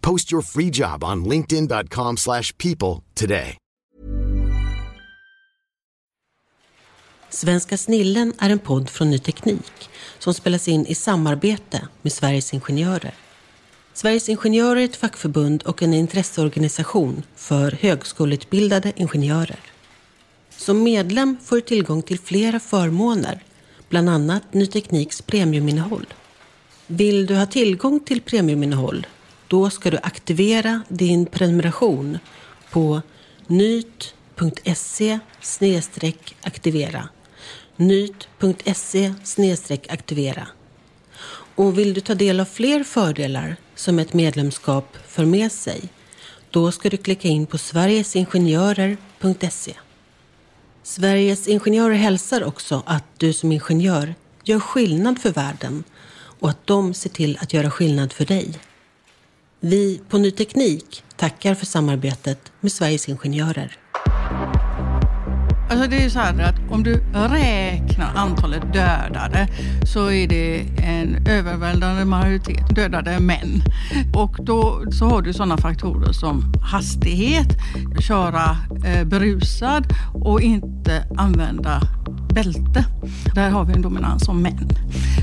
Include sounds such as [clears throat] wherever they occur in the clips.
Post your free job on linkedin.com slash people today. Svenska snillen är en podd från Ny Teknik som spelas in i samarbete med Sveriges Ingenjörer. Sveriges Ingenjörer är ett fackförbund och en intresseorganisation för högskoleutbildade ingenjörer. Som medlem får du tillgång till flera förmåner, bland annat Ny Tekniks premiuminnehåll. Vill du ha tillgång till premiuminnehåll? Då ska du aktivera din prenumeration på nyt.se aktivera. nyt.se aktivera. Och vill du ta del av fler fördelar som ett medlemskap för med sig, då ska du klicka in på sverigesingenjörer.se. Sveriges Ingenjörer hälsar också att du som ingenjör gör skillnad för världen och att de ser till att göra skillnad för dig. Vi på Ny Teknik tackar för samarbetet med Sveriges Ingenjörer. Alltså det är så här att om du räknar antalet dödade så är det en överväldigande majoritet dödade män. Och då så har du sådana faktorer som hastighet, köra eh, berusad och inte använda bälte. Där har vi en dominans av män.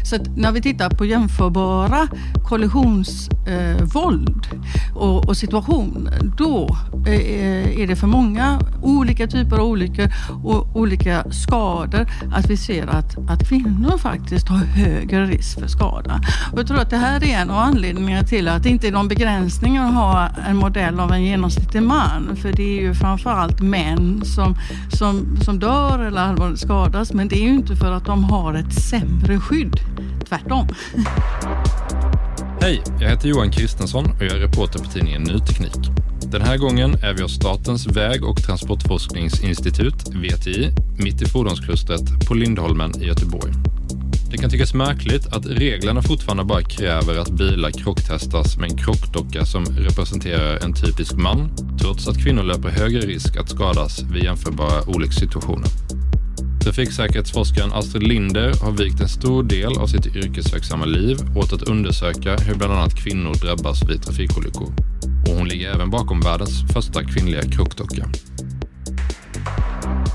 Så att när vi tittar på jämförbara kollisionsvåld eh, och, och situationer, då eh, är det för många olika typer av olyckor och olika skador att vi ser att, att kvinnor faktiskt har högre risk för skada. Och jag tror att det här är en av anledningarna till att det inte är någon begränsning att ha en modell av en genomsnittlig man. För det är ju framförallt män som, som, som dör eller allvarligt skadas. Men det är ju inte för att de har ett sämre skydd. Tvärtom. Hej, jag heter Johan Kristensson och jag är reporter på tidningen Ny Teknik. Den här gången är vi hos Statens väg- och transportforskningsinstitut, VTI, mitt i fordonsklustret på Lindholmen i Göteborg. Det kan tyckas märkligt att reglerna fortfarande bara kräver att bilar krocktestas med en krockdocka som representerar en typisk man, trots att kvinnor löper högre risk att skadas vid jämförbara olyckssituationer. Trafiksäkerhetsforskaren Astrid Linder har vikt en stor del av sitt yrkesverksamma liv åt att undersöka hur bland annat kvinnor drabbas vid trafikolyckor. Och hon ligger även bakom världens första kvinnliga krockdocka.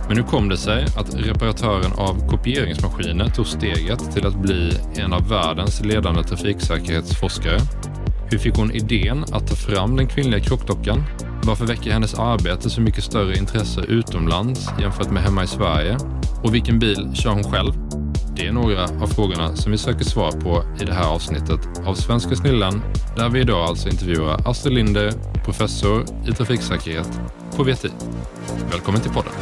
Men hur kom det sig att reparatören av kopieringsmaskiner tog steget till att bli en av världens ledande trafiksäkerhetsforskare. Hur fick hon idén att ta fram den kvinnliga krockdockan? Varför väcker hennes arbete så mycket större intresse utomlands jämfört med hemma i Sverige? Och vilken bil kör hon själv? Det är några av frågorna som vi söker svar på i det här avsnittet av Svenska snillen, där vi idag alltså intervjuar Astrid Linder, professor i trafiksäkerhet på VTI. Välkommen till podden.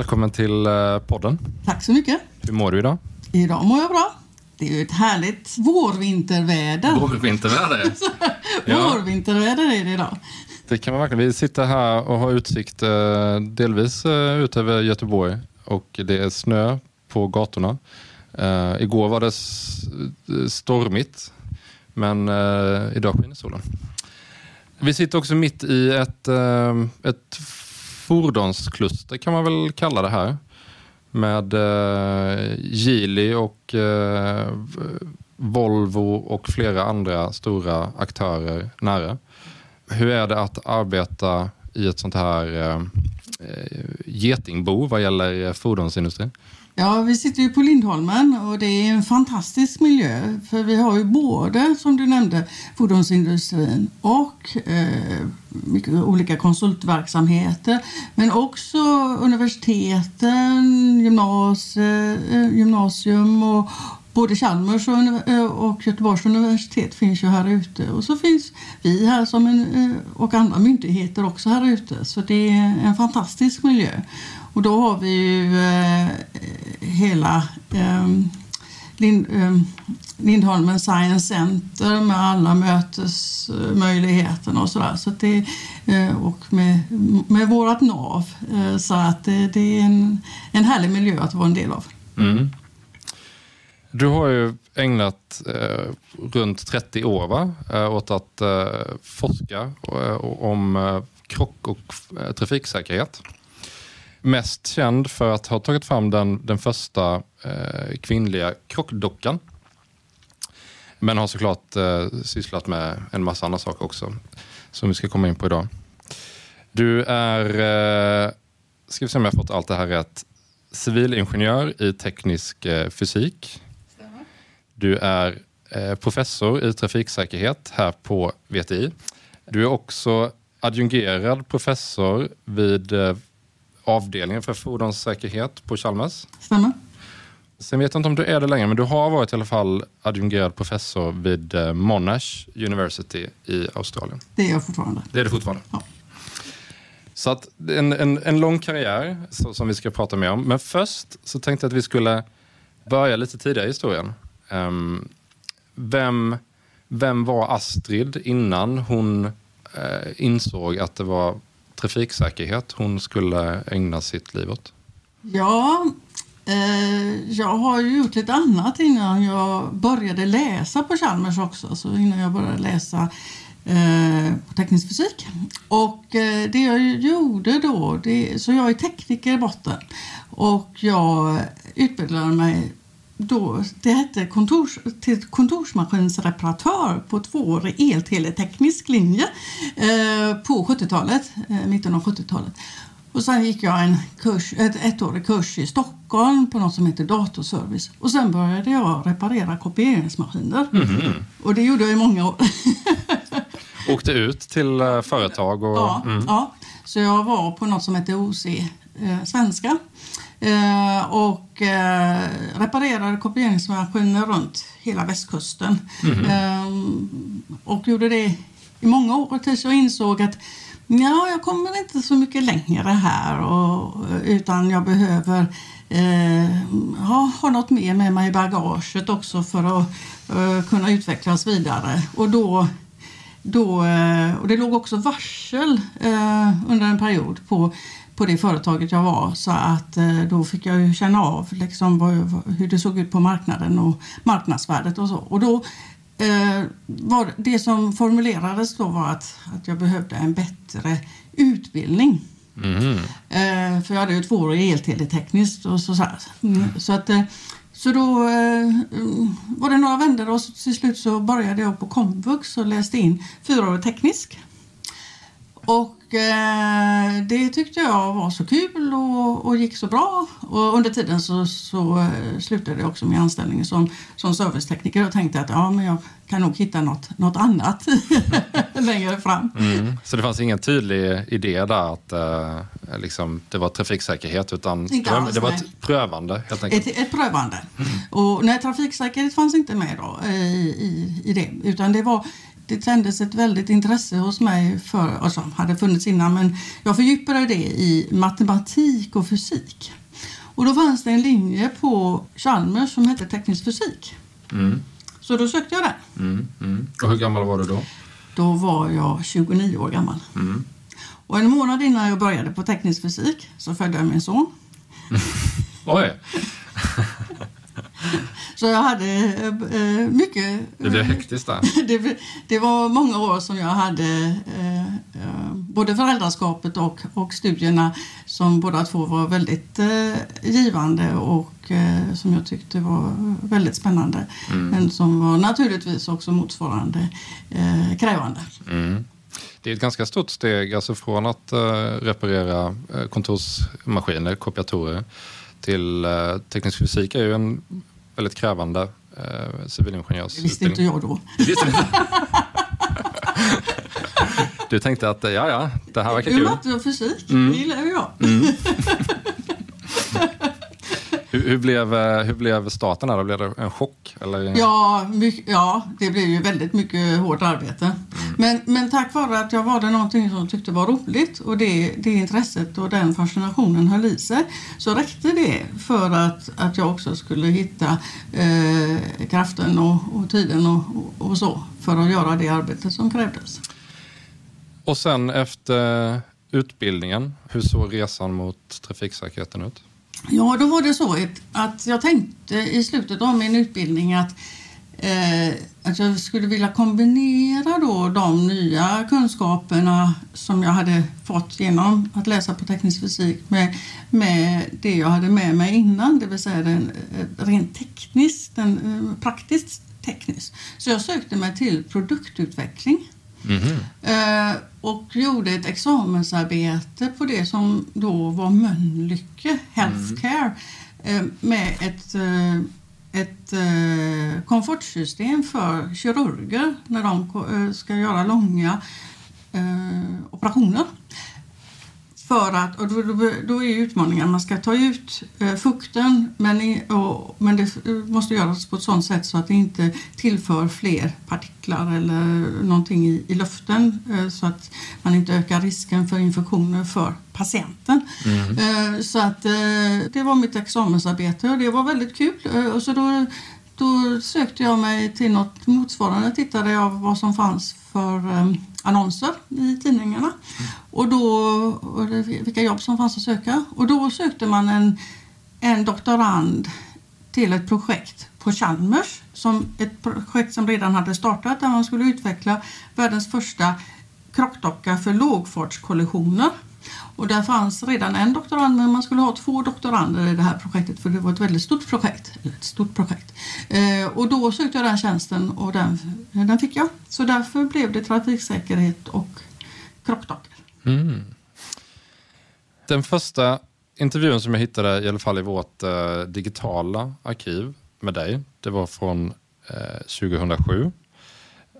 Välkommen till eh, podden. Tack så mycket. Hur mår du idag? Idag mår jag bra. Det är ju ett härligt vårvinterväder. Vårvinterväder. [laughs] Vårvinterväder är det idag. Det kan man verkligen. Vi sitter här och har utsikt eh, delvis eh, ut över Göteborg och det är snö på gatorna. Uh, igår var det stormigt, men uh, idag skiner solen. Vi sitter också mitt i ett, uh, ett fordonskluster kan man väl kalla det här. Med eh, Geely och eh, Volvo och flera andra stora aktörer nära. Hur är det att arbeta i ett sånt här eh, eh, getingbo vad gäller fordonsindustrin? Ja, vi sitter ju på Lindholmen och det är en fantastisk miljö. För vi har ju både, som du nämnde, fordonsindustrin och eh, mycket olika konsultverksamheter. Men också universiteten, gymnasie, eh, gymnasium och både Chalmers och, eh, och Göteborgs universitet finns ju här ute. Och så finns vi här som en, eh, och andra myndigheter också här ute. Så det är en fantastisk miljö. Och då har vi ju eh, hela eh, Lind, eh, Lindholmen Science Center med alla mötesmöjligheterna och sådär. Så det, eh, och med, med vårt nav. Eh, så att det, det, är en, en härlig miljö att vara en del av. Mm. Du har ju ägnat eh, runt 30 år va? Eh, åt att eh, forska eh, om eh, krock och eh, trafiksäkerhet mest känd för att ha tagit fram den, den första eh, kvinnliga krockdockan. Men har såklart eh, sysslat med en massa andra saker också, som vi ska komma in på idag. Du är, eh, ska vi se om jag har fått allt det här rätt, civilingenjör i teknisk eh, fysik. Du är eh, professor i trafiksäkerhet här på VTI. Du är också adjungerad professor vid eh, avdelningen för fordonssäkerhet på Chalmers. Stämmer. Sen vet jag inte om du är det längre, men du har varit i alla fall adjungerad professor vid eh, Monash University i Australien. Det är jag fortfarande. Det är du fortfarande? Ja. Så att en, en, en lång karriär så, som vi ska prata mer om. Men först så tänkte jag att vi skulle börja lite tidigare i historien. Um, vem, vem var Astrid innan hon uh, insåg att det var trafiksäkerhet hon skulle ägna sitt liv åt? Ja, eh, jag har ju gjort lite annat innan jag började läsa på Chalmers också. Så innan jag började läsa eh, på teknisk fysik. Och eh, det jag gjorde då, det, så jag är tekniker i botten och jag utbildade mig då, det hette kontors, till kontorsmaskinsreparatör på tvåårig elteleteknisk linje eh, på 70-talet, eh, mitten av 70-talet. Och sen gick jag en kurs, ett ettårig kurs i Stockholm på något som heter datorservice. Och sen började jag reparera kopieringsmaskiner. Mm -hmm. Och det gjorde jag i många år. [laughs] Åkte ut till eh, företag? Och, ja, mm. ja, så jag var på något som heter OC eh, Svenska Eh, och eh, reparerade kopieringsmaskiner runt hela västkusten. Mm. Eh, och gjorde det i många år tills jag insåg att ja, jag kommer inte så mycket längre här och, utan jag behöver eh, ha, ha något mer med mig i bagaget också för att eh, kunna utvecklas vidare. Och då då, eh, och det låg också varsel eh, under en period på på det företaget jag var så att eh, då fick jag ju känna av liksom vad, hur det såg ut på marknaden och marknadsvärdet och så. Och då eh, var det som formulerades då var att, att jag behövde en bättre utbildning. Mm. Eh, för jag hade ju två år i elteletekniskt och så, så, mm. så att eh, så då eh, var det några vändor och till slut så började jag på komvux och läste in fyraårig teknisk. Och det tyckte jag var så kul och, och, gick så bra. Och under tiden så, så eh, slutade jag också min anställning som, som servicetekniker och tänkte att ja, men jag kan nog hitta något, något annat [laughs] längre fram. Mm. Så det fanns ingen tydlig idé där att uh, liksom, det var trafiksäkerhet utan inte alls, det var ett prövande helt enkelt? Ett, ett prövande. Mm. Och nej, trafiksäkerhet fanns inte med då i, i, i det utan det var det tändes ett väldigt intresse hos mig för, som hade funnits innan, men jag fördjupade det i matematik och fysik. Och då fanns det en linje på Chalmers som hette teknisk fysik. Mm. Så då sökte jag den. Mm. Mm. Och hur gammal var du då? Då var jag 29 år gammal. Mm. Och en månad innan jag började på teknisk fysik så födde jag min son. [laughs] Oj! [laughs] [laughs] Så jag hade eh, mycket... Det blev hektiskt där. [laughs] det, det var många år som jag hade eh, eh, både föräldraskapet och, och studierna som båda två var väldigt eh, givande och eh, som jag tyckte var väldigt spännande. Men som var naturligtvis också motsvarande eh, krävande. Mm. Det är ett ganska stort steg alltså från att eh, reparera kontorsmaskiner, kopiatorer, till teknisk fysik är ju en väldigt krävande eh, civilingenjörsutbildning. Det visste inte jag då. Du tänkte att ja, ja, det här verkar kul. matte och fysik, det gillar ju jag. [laughs] Hur, hur, blev, eh, hur blev starten då? Blev det en chock? Eller? Ja, mycket, ja, det blev ju väldigt mycket hårt arbete. Men, men tack vare att jag valde någonting som jag tyckte var roligt och det, det intresset och den fascinationen höll i sig så räckte det för att, att jag också skulle hitta eh, kraften och, och tiden och, och, och så för att göra det arbetet som krävdes. Och sen efter utbildningen, hur såg resan mot trafiksäkerheten ut? Ja, då var det så att- jag tänkte i slutet av min utbildning att, eh, att jag skulle vilja kombinera då de nya kunskaperna som jag hade fått genom att läsa på teknisk fysik med, med det jag hade med mig innan, det vill säga den, eh, rent tekniskt, den, eh, praktiskt tekniskt. Så jag sökte mig till produktutveckling. Eh, och gjorde ett examensarbete på det som då var Mölnlycke Healthcare mm. med ett, eh, ett eh, komfortsystem för kirurger när de ska göra långa operationer. För att, och då, då, då är utmaningen att man ska ta ut eh, fukten men, i, och, men det måste göras på ett sådant sätt så att det inte tillför fler partiklar eller någonting i, i luften eh, så att man inte ökar risken för infektioner för patienten. Eh, så att eh, det var mitt examensarbete och det var väldigt kul. Eh, och så då, då sökte jag mig till något motsvarande, tittade jag vad som fanns för eh, annonser i tidningarna och då och vilka jobb som fanns att söka. Och då sökte man en, en doktorand till ett projekt på Chalmers, som ett projekt som redan hade startat där man skulle utveckla världens första krockdocka för lågfartskollisioner. Och där fanns redan en doktorand men man skulle ha två doktorander i det här projektet för det var ett väldigt stort projekt. Ett stort projekt. Eh, och då sökte jag den tjänsten och den, den fick jag. Så därför blev det trafiksäkerhet och krockdockor. Mm. Den första intervjun som jag hittade, i alla fall i vårt eh, digitala arkiv med dig, det var från eh, 2007. Um,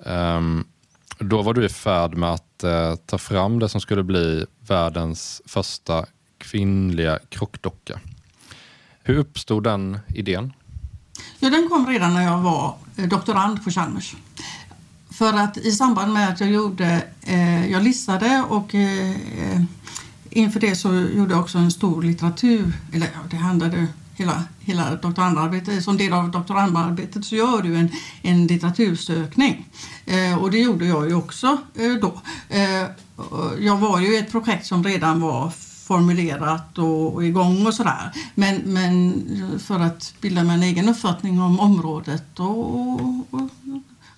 ehm, då var du i färd med att eh, ta fram det som skulle bli världens första kvinnliga krockdocka. Hur uppstod den idén? Ja, den kom redan när jag var eh, doktorand på Chalmers. För att i samband med att jag gjorde, eh, jag listade och eh, eh inför det så gjorde jag också en stor litteratur, eller ja, det handlade hela, hela doktorandarbetet, som del av doktorandarbetet så gör du en, en litteratursökning. Eh, och det gjorde jag ju också eh, då. Eh, jag var ju i ett projekt som redan var formulerat och, och igång och sådär. Men, men för att bilda mig en egen uppfattning om området och, och, och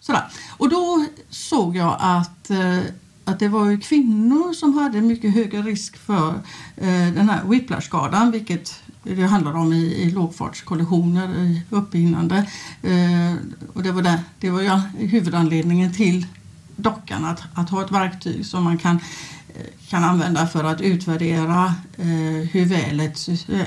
sådär. Och då såg jag att, eh, att det var ju kvinnor som hade mycket högre risk för eh, den här whiplash-skadan, vilket det handlar om i, i lågfartskollisioner, i upphinnande. Eh, och det var, där, det var ju huvudanledningen till dockan, att, att ha ett verktyg som man kan kan använda för att utvärdera eh, hur väl ett,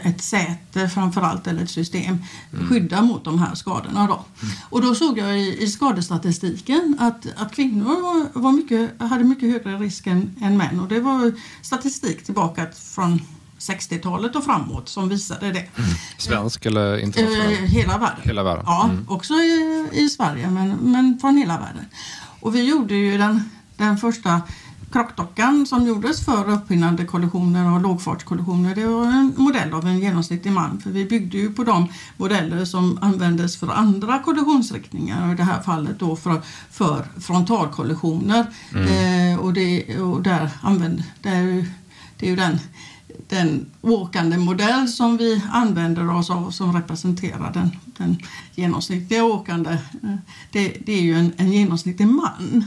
ett säte framförallt eller ett system skyddar mot de här skadorna. Då. Och då såg jag i, i skadestatistiken att, att kvinnor var, var mycket, hade mycket högre risk än, än män och det var statistik tillbaka från 60-talet och framåt som visade det. Svensk eller Eh, internationell? hela världen. Hela världen. Ja, också i, i Sverige men, men från hela världen. Och vi gjorde ju den, den första krockdockan som gjordes för upphinnande kollisioner och lågfartskollisioner. Det var en modell av en genomsnittlig man för vi byggde ju på de modeller som användes för andra kollisionsriktningar och i det här fallet då för, för frontalkollisioner. Mm. Eh, och, det, och där använde, där, det är ju den den åkande modell som vi använder oss av som representerar den, den genomsnittliga åkande. Eh, det, det är ju en, en genomsnittlig man. Mm.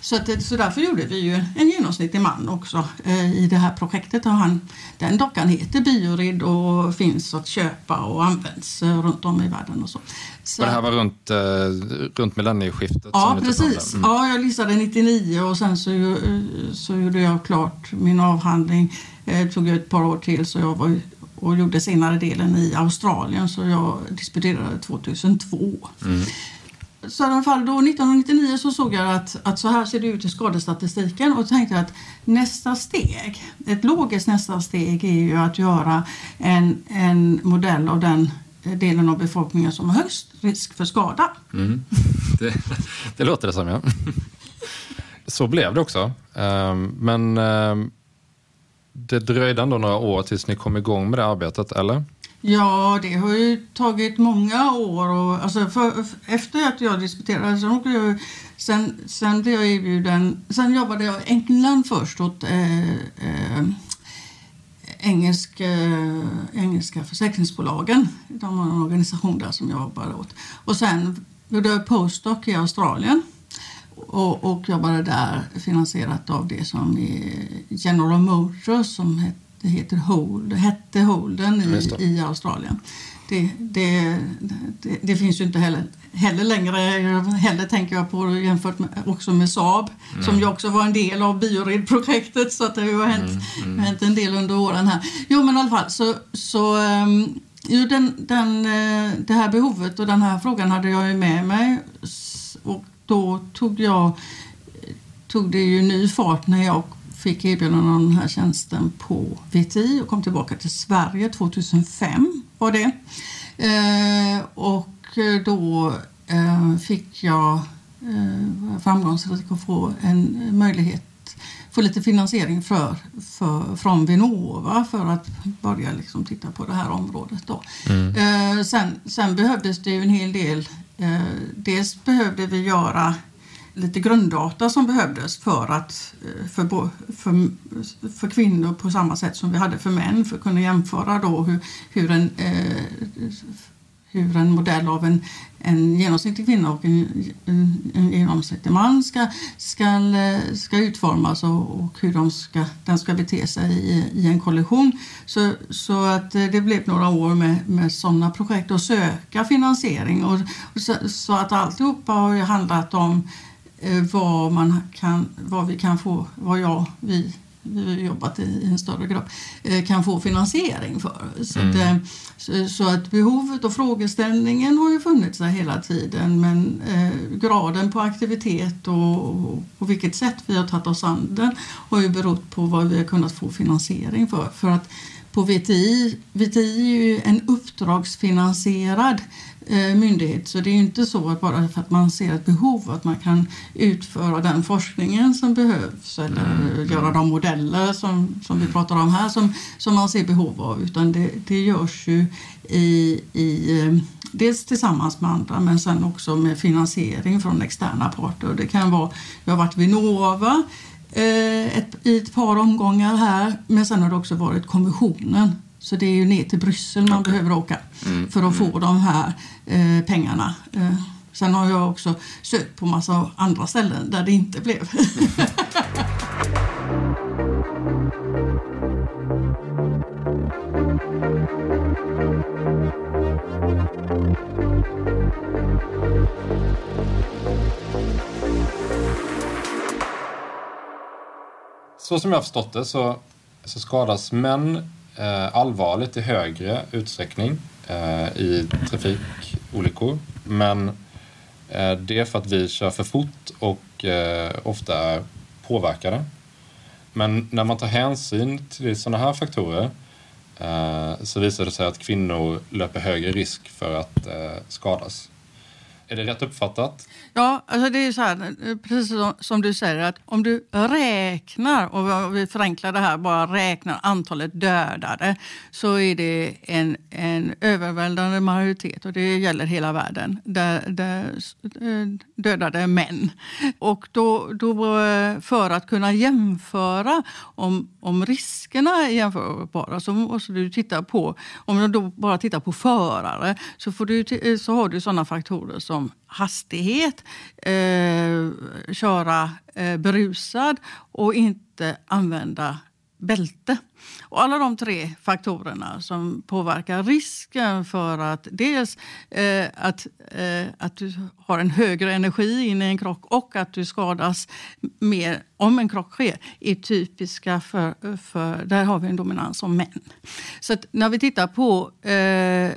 Så, att, så därför gjorde vi ju en genomsnittlig man också eh, i det här projektet. Och han, den dockan heter Biorid och finns att köpa och används eh, runt om i världen. Och så. Så, och det här var runt, eh, runt millennieskiftet? Ja, precis. Mm. Ja, jag listade 99 och sen så, eh, så gjorde jag klart min avhandling det eh, tog ett par år till så jag var och gjorde senare delen i Australien så jag disputerade 2002. Mm. Så i alla fall då 1999 så såg jag att, att så här ser det ut i skadestatistiken och tänkte att nästa steg, ett logiskt nästa steg är ju att göra en, en modell av den delen av befolkningen som har högst risk för skada. Mm. [laughs] Det, det låter det som ja. [laughs] Så blev det också. Ehm, men ehm, det dröjde ändå några år tills ni kom igång med det arbetet, eller? Ja, det har ju tagit många år. Och, alltså för, efter att jag disputerade så jag, sen, sen blev jag erbjuden... Sen jobbade jag i England först åt eh, eh, engelsk, eh, engelska försäkringsbolagen. De har en organisation där som jag jobbade åt. Och sen gjorde jag postdoc i Australien och, och jobbade där finansierat av det som är General Motors som hette, heter Hold, hette Holden i, i Australien. Det, det, det, det, finns ju inte heller, heller längre, heller tänker jag på jämfört med, också med Saab mm. som ju också var en del av Biorid-projektet så att det har hänt, mm. Mm. hänt en del under åren här. Jo men i alla fall så, så um, jo, den, den, eh, det här behovet och den här frågan hade jag ju med mig och då tog jag tog det ju ny fart när jag fick erbjudande om den här tjänsten på VTI och kom tillbaka till Sverige 2005 var det. Eh, och då eh, fick jag eh, framgångsrik att få en möjlighet få lite finansiering för, för, från Vinnova för att börja liksom titta på det här området. Då. Mm. Eh, sen, sen behövdes det ju en hel del Eh, dels behövde vi göra lite grunddata som behövdes för, att, eh, för, för, för kvinnor på samma sätt som vi hade för män för att kunna jämföra då hur, hur en eh, hur en modell av en, en genomsnittlig kvinna och en, en, en genomsnittlig man ska, ska, ska utformas och, och hur de ska, den ska bete sig i, i en kollision. Så, så att det blev några år med, med sådana projekt och söka finansiering. Och, och så, så, att alltihopa har ju handlat om eh, vad, man kan, vad vi kan få, vad jag, vi jobbat i en större grupp, eh, kan få finansiering för. Så, mm. att, eh, så, att behovet och frågeställningen har ju funnits där hela tiden men eh, graden på aktivitet och, och på vilket sätt vi har tagit oss an den har ju berott på vad vi har kunnat få finansiering för. För att på VTI, VTI är ju en uppdragsfinansierad myndighet. Så det är inte så att bara för att man ser ett behov att man kan utföra den forskningen som behövs eller mm. göra de modeller som, som vi pratar om här som, som man ser behov av. Utan det, det görs ju i, i, eh, dels tillsammans med andra men sen också med finansiering från externa parter. Det kan vara, jag har varit Vinnova eh, ett, i ett par omgångar här men sen har det också varit kommissionen så det är ju ner till Bryssel man okay. behöver åka mm. för att få mm. de här eh, pengarna. Eh, sen har jag också sökt på massa andra ställen där det inte blev. [laughs] Så som jag har förstått det så, så skadas män Eh, allvarligt i högre utsträckning eh, i trafikolyckor. Men eh, det är för att vi kör för fort och eh, ofta är påverkade. Men när man tar hänsyn till sådana här faktorer eh, så visar det sig att kvinnor löper högre risk för att eh, skadas. Är det rätt uppfattat? Ja, alltså det är så här, precis som du säger, att om du räknar, och vi förenklar det här, bara räknar antalet dödade, så är det en, en överväldigande majoritet, och det gäller hela världen, där, där eh, dödade män. Och då, då, för att kunna jämföra om, om riskerna är jämförbara så måste du titta på, om du då bara tittar på förare, så, får du, så har du sådana faktorer som Liksom hastighet, eh, köra eh, berusad och inte använda bälte. Och alla de tre faktorerna som påverkar risken för att dels eh, att, eh, att du har en högre energi in i en krock och att du skadas mer om en krock sker är typiska för, för där har vi en dominans som män. Så när vi tittar på eh,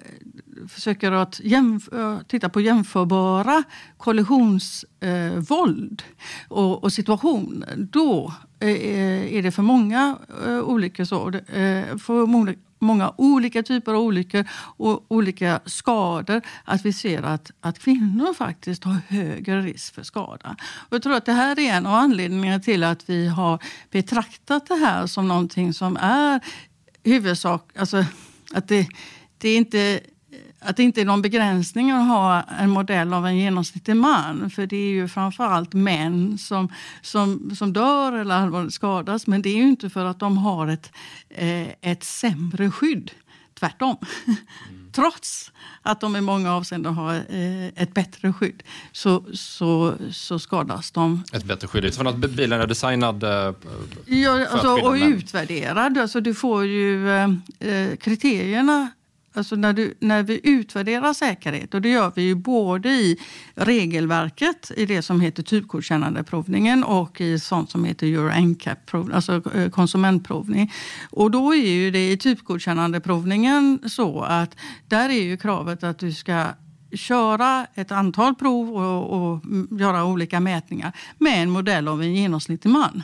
försöker att jämf- titta på jämförbara kollisionsvåld eh, och, och situationer, då eh, eh, är det för många eh, olyckor så. Eh, för många, många olika typer av olyckor och olika skador att vi ser att, att kvinnor faktiskt har högre risk för skada. Och jag tror att det här är en av anledningarna till att vi har betraktat det här som någonting som är huvudsak, alltså att det, det är inte att det inte är någon begränsning att ha en modell av en genomsnittlig man. För det är ju framförallt män som, som, som dör eller allvarligt skadas. Men det är ju inte för att de har ett, eh, ett sämre skydd. Tvärtom. Mm. [laughs] Trots att de i många avseenden har eh, ett bättre skydd så, så, så skadas de. Ett bättre skydd? Utifrån att bilen är designad eh, ja, alltså, och utvärderad. Alltså, du får ju eh, kriterierna Alltså när, du, när vi utvärderar säkerhet, och det gör vi ju både i regelverket, i det som heter typgodkännandeprovningen och i sånt som heter Euro NCAP, alltså eh, konsumentprovning. Och då är ju det i typgodkännandeprovningen så att där är ju kravet att du ska köra ett antal prov och, och göra olika mätningar med en modell av en genomsnittlig man.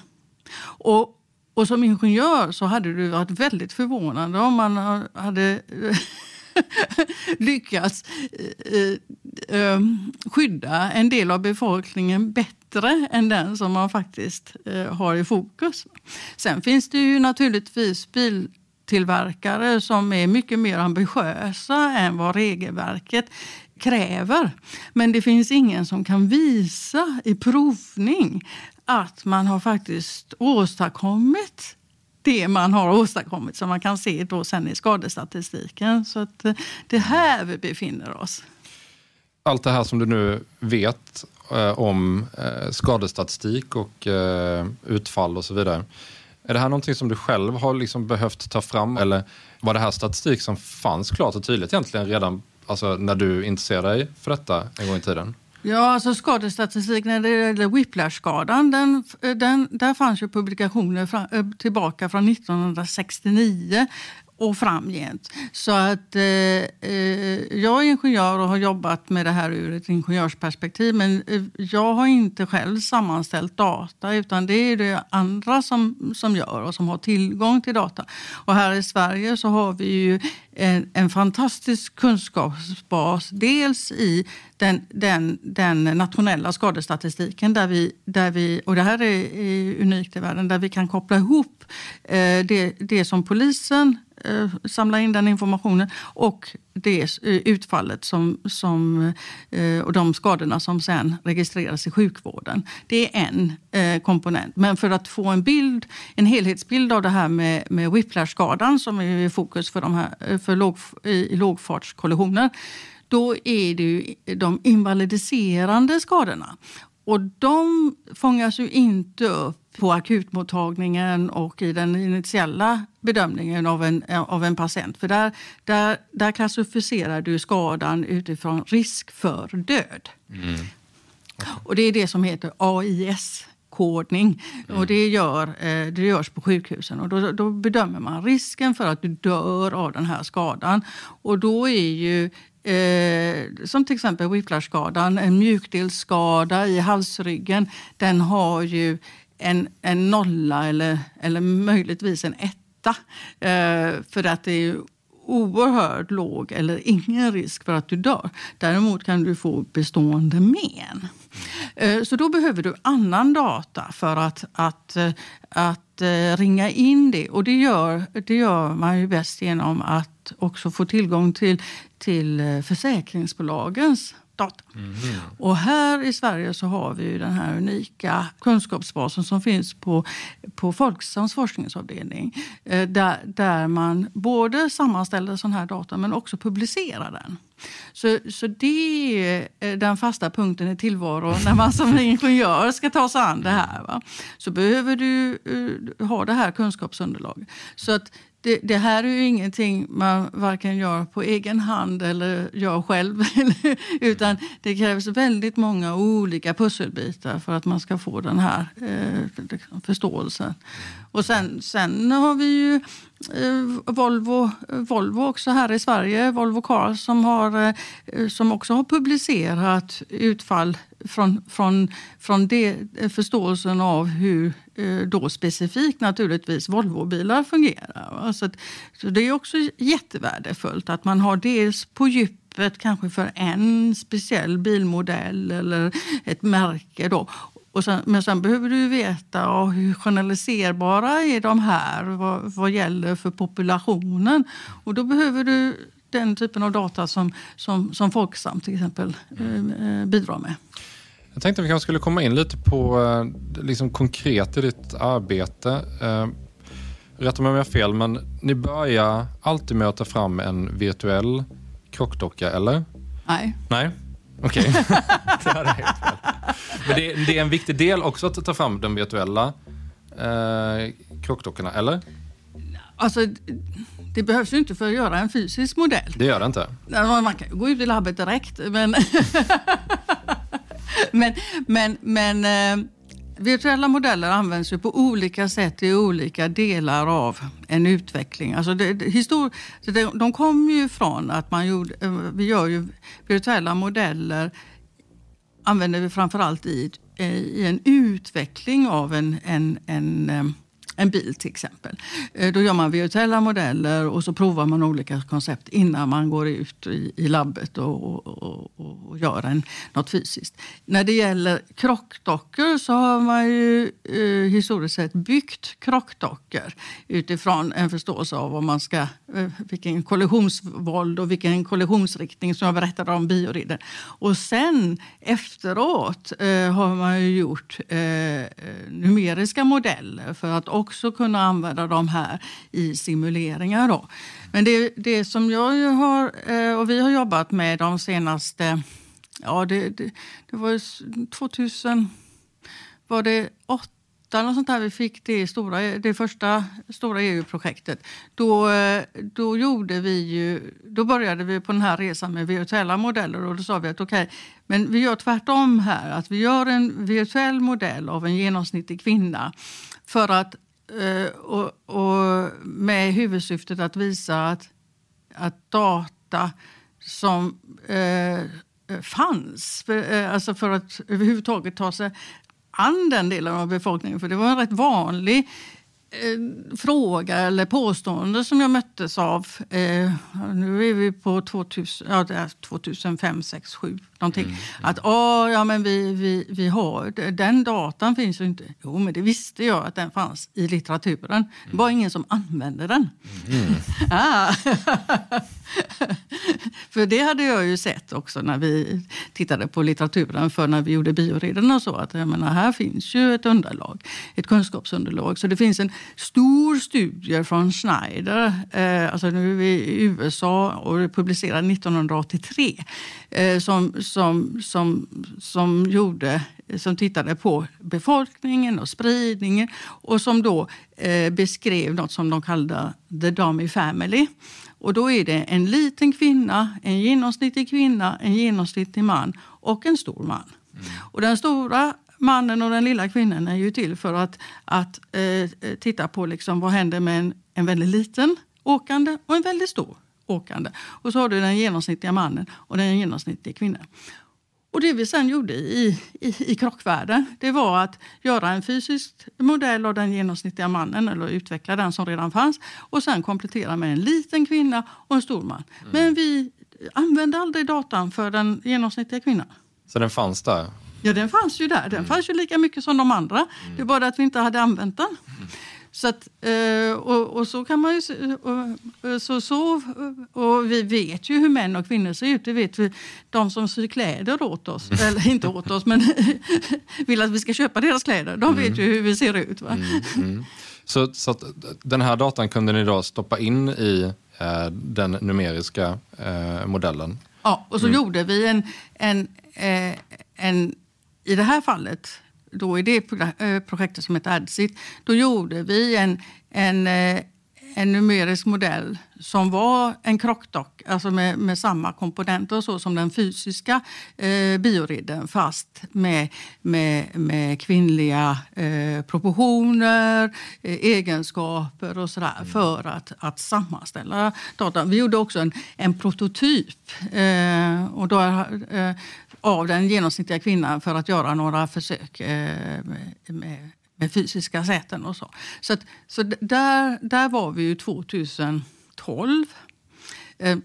Och och som ingenjör så hade du varit väldigt förvånande om man hade [laughs] lyckats eh, eh, ehm, skydda en del av befolkningen bättre än den som man faktiskt eh, har i fokus. Sen finns det ju naturligtvis biltillverkare som är mycket mer ambitiösa än vad regelverket kräver. Men det finns ingen som kan visa i provning att man har faktiskt åstadkommit det man har åstadkommit som man kan se då sen i skadestatistiken. Så att eh, det är här vi befinner oss. Allt det här som du nu vet eh, om eh, skadestatistik och eh, utfall och så vidare. Är det här någonting som du själv har liksom behövt ta fram eller var det här statistik som fanns klart och tydligt egentligen redan alltså, när du intresserade dig för detta en gång i tiden? Ja, alltså skadestatistik när det gäller whiplash-skadan, den, eh, den, där fanns ju publikationer fra, eh, tillbaka från 1969 och framgent. Så att eh, eh, jag är ingenjör och har jobbat med det här ur ett ingenjörsperspektiv men eh, jag har inte själv sammanställt data utan det är det andra som, som gör och som har tillgång till data. Och här i Sverige så har vi ju en, en fantastisk kunskapsbas. Dels i den, den, den nationella skadestatistiken där vi, där vi, och det här är, är unikt i världen, där vi kan koppla ihop eh, det, det som polisen Eh, samlar in den informationen och det eh, utfallet som, som, eh, och de skadorna som sen registreras i sjukvården. Det är en komponent. Men för att få en bild, en helhetsbild av det här med, med whiplash-skadan som är i fokus för, de här, för låg, i, i lågfartskollisioner då är det ju de invalidiserande skadorna. Och de fångas ju inte upp på akutmottagningen och i den initiala bedömningen av en, av en patient. För där, där, där klassificerar du skadan utifrån risk för död. Mm. Okay. Och det är det som heter AIS kodning. Mm. Och det, gör, eh, det görs på sjukhusen. Och då, då, bedömer man risken för att du dör av den här skadan. Och då är ju Eh, som till exempel whiplashskadan, en mjukdelsskada i halsryggen. Den har ju en, en nolla eller, eller möjligtvis en etta. Eh, för att det är oerhört låg eller ingen risk för att du dör. Däremot kan du få bestående men. Eh, så då behöver du annan data för att, att, eh, att eh, ringa in det. Och det gör, det gör man ju bäst genom att också få tillgång till, till eh, försäkringsbolagens data. Mm. Och här i Sverige så har vi den här unika kunskapsbasen som finns på, på Folksams forskningsavdelning. Där, där man både sammanställer sån här data men också publicerar den. Så, så det är den fasta punkten i tillvaron [laughs] när man som ingenjör ska ta sig an det här. Va? Så behöver du uh, ha det här kunskapsunderlaget. Så att det, det, här är ju ingenting man varken gör på egen hand eller gör själv. [laughs] utan det krävs väldigt många olika pusselbitar för att man ska få den här eh, liksom, förståelsen. Och sen, sen har vi ju eh, Volvo, Volvo också här i Sverige, Volvo Cars som, har, eh, som också har publicerat utfall från, från, från det, förståelsen av hur eh, då specifikt naturligtvis Volvobilar fungerar. Så, att, så det är också jättevärdefullt att man har dels på djupet kanske för en speciell bilmodell eller ett märke. Då. Och sen, men sen behöver du veta ja, hur generaliserbara är de här vad, vad gäller för populationen. Och då behöver du den typen av data som, som, som Folksam till exempel eh, bidrar med. Jag tänkte att vi kanske skulle komma in lite på eh, liksom konkret i ditt arbete. Eh, rätta mig om jag har fel, men ni börjar alltid med att ta fram en virtuell krockdocka, eller? Nej. Nej, okej. Okay. [laughs] det Men det, det, är en viktig del också att ta fram de virtuella eh, krockdockorna, eller? Alltså, det behövs ju inte för att göra en fysisk modell. Det gör det inte? Man kan gå ut i labbet direkt, men [laughs] [laughs] men men, men eh, virtuella modeller används ju på olika sätt i olika delar av en utveckling. Alltså det, det, histor, de, de kommer ju från att man gjorde, eh, vi gör ju virtuella modeller använder vi framförallt i, eh, i en utveckling av en, en, en eh, en bil till exempel. Eh, då gör man virtuella modeller och så provar man olika koncept innan man går ut i, i labbet och, och, och, och gör en, något fysiskt. När det gäller krockdockor så har man ju eh, historiskt sett byggt krockdockor utifrån en förståelse av vad man ska, eh, vilken kollisionsvåld och vilken kollisionsriktning som jag berättade om bioridden. Och sen efteråt eh, har man ju gjort eh, eh numeriska modeller för att också kunna använda de här i simuleringar. Då. Men det, det som jag har eh, och vi har jobbat med de senaste... Ja, det, det, det var 2000... Var det åtta eller sånt där vi fick det, stora, det första stora EU-projektet. Då, eh, då, gjorde vi ju, då började vi på den här resan med virtuella modeller och då sa vi att okej, okay, men vi gör tvärtom här. Att vi gör en virtuell modell av en genomsnittlig kvinna för att Eh, och, och, med huvudsyftet att visa att, att data som eh, fanns, för, eh, alltså för att överhuvudtaget ta sig an den delen av befolkningen. För det var en rätt vanlig eh, fråga eller påstående som jag möttes av. Eh, nu är vi på 2000, ja, det är 2005, 6, 7 någonting. Mm, mm. Att åh, ja, men vi, vi, vi har, den datan finns ju inte. Jo, men det visste jag att den fanns i litteraturen. Mm. Det var ingen som använde den. Mm. [laughs] ah. [laughs] för det hade jag ju sett också när vi tittade på litteraturen för när vi gjorde bioreden och så. Att jag menar, här finns ju ett underlag, ett kunskapsunderlag. Så det finns en stor studie från Schneider, eh, alltså nu är vi i USA och publicerad 1983, eh, som som, som, som, gjorde, som tittade på befolkningen och spridningen och som då eh, beskrev något som de kallade the dummy family. Och då är det en liten kvinna, en genomsnittlig kvinna, en genomsnittlig man och en stor man. Mm. Och den stora mannen och den lilla kvinnan är ju till för att, att eh, titta på liksom vad händer med en, en väldigt liten åkande och en väldigt stor åkande. Och så har du den genomsnittliga mannen och den genomsnittliga kvinnan. Och det vi sen gjorde i, i, i krockvärlden, det var att göra en fysisk modell av den genomsnittliga mannen, eller utveckla den som redan fanns, och sen komplettera med en liten kvinna och en stor man. Mm. Men vi använde aldrig datan för den genomsnittliga kvinnan. Så den fanns där? Ja, den fanns ju där. Den mm. fanns ju lika mycket som de andra. Mm. Det är bara att vi inte hade använt den. Mm. Så att, eh, och, och, så kan man ju... Och, så, så, och vi vet ju hur män och kvinnor ser ut. Det vet vi. De som syr kläder åt oss, mm. eller inte åt oss, men [laughs] vill att vi ska köpa deras kläder. De vet ju hur vi ser ut. Va? Mm, mm. Så, så den här datan kunde ni då stoppa in i eh, den numeriska eh, modellen? Ja, och så mm. gjorde vi en, en, eh, en, i det här fallet, då i det eh, projektet som heter ADSIT, då gjorde vi en, en, eh, en numerisk modell som var en krockdock, alltså med, med samma komponenter och så som den fysiska eh, bioridden fast med, med, med kvinnliga eh, proportioner, eh, egenskaper och sådär mm. för att, att sammanställa data. Vi gjorde också en, en prototyp eh, och då, eh, av den genomsnittliga kvinnan för att göra några försök eh, med, med fysiska säten och så. Så, att, så där, där var vi ju 2012. Eh,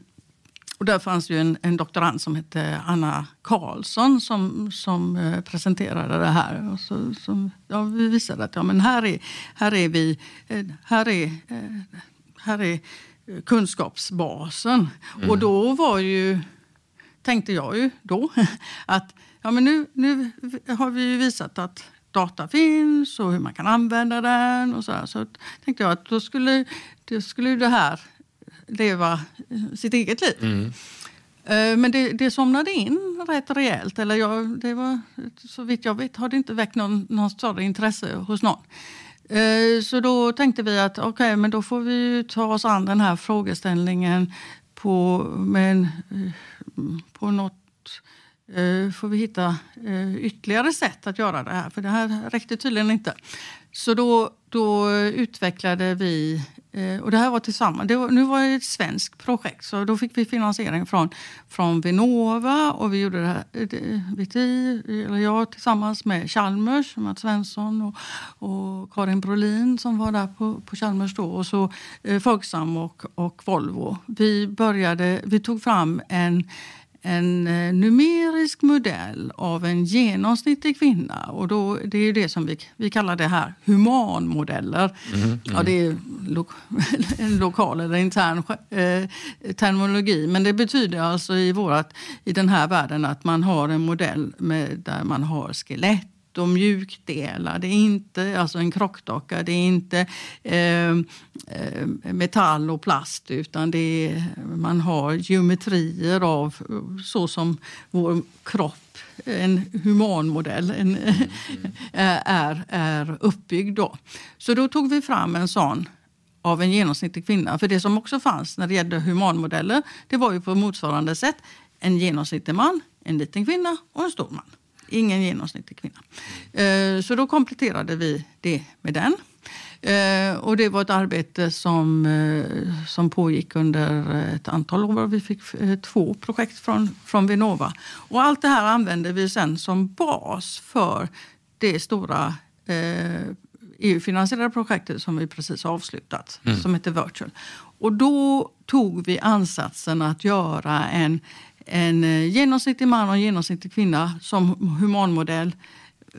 och där fanns ju en, en doktorand som hette Anna Karlsson som, som eh, presenterade det här. Och så, som, ja, vi visade att ja, men här, är, här är vi, eh, här är, eh, här är kunskapsbasen. Mm. Och då var ju tänkte jag ju då [laughs] att ja, men nu, nu har vi visat att data finns och hur man kan använda den. och Så, här. så tänkte jag att då skulle, då skulle det här leva sitt eget liv. Mm. Eh, men det, det somnade in rätt rejält. Eller jag, det var, så vitt jag vet har det inte väckt någon, någon större intresse hos någon. Eh, så då tänkte vi att okej, okay, men då får vi ta oss an den här frågeställningen på, med på något eh, Eh, får vi hitta eh, ytterligare sätt att göra det här, för det här räckte tydligen inte. Så då, då utvecklade vi, eh, och det här var tillsammans, det var, nu var det ett svenskt projekt, så då fick vi finansiering från, från Vinnova och vi gjorde det här, VTI, eller jag tillsammans med Chalmers, Mats Svensson och, och Karin Brolin som var där på, på Chalmers då och så Folksam och, och Volvo. Vi började, vi tog fram en en eh, numerisk modell av en genomsnittlig kvinna. Och då, det är det som vi, vi kallar det här humanmodeller. Mm, mm. Ja, det är lo, [laughs] en lokal eller intern eh, terminologi. Men det betyder alltså i, vårat, i den här världen att man har en modell med, där man har skelett och mjukdelar. Det är inte alltså en krockdocka, det är inte eh, eh, metall och plast utan det är, man har geometrier av så som vår kropp, en humanmodell, en, mm. [laughs] är, är uppbyggd. Då. Så då tog vi fram en sån av en genomsnittlig kvinna. För det som också fanns när det gällde humanmodeller, det var ju på motsvarande sätt en genomsnittlig man, en liten kvinna och en stor man. Ingen genomsnittlig kvinna. Eh, så då kompletterade vi det med den. Eh, och det var ett arbete som, eh, som pågick under ett antal år. Vi fick två projekt från, från Vinnova. Och allt det här använde vi sen som bas för det stora EU-finansierade projektet som vi precis har avslutat, mm. som heter Virtual. Och då tog vi ansatsen att göra en en eh, genomsnittlig man och en genomsnittlig kvinna som humanmodell.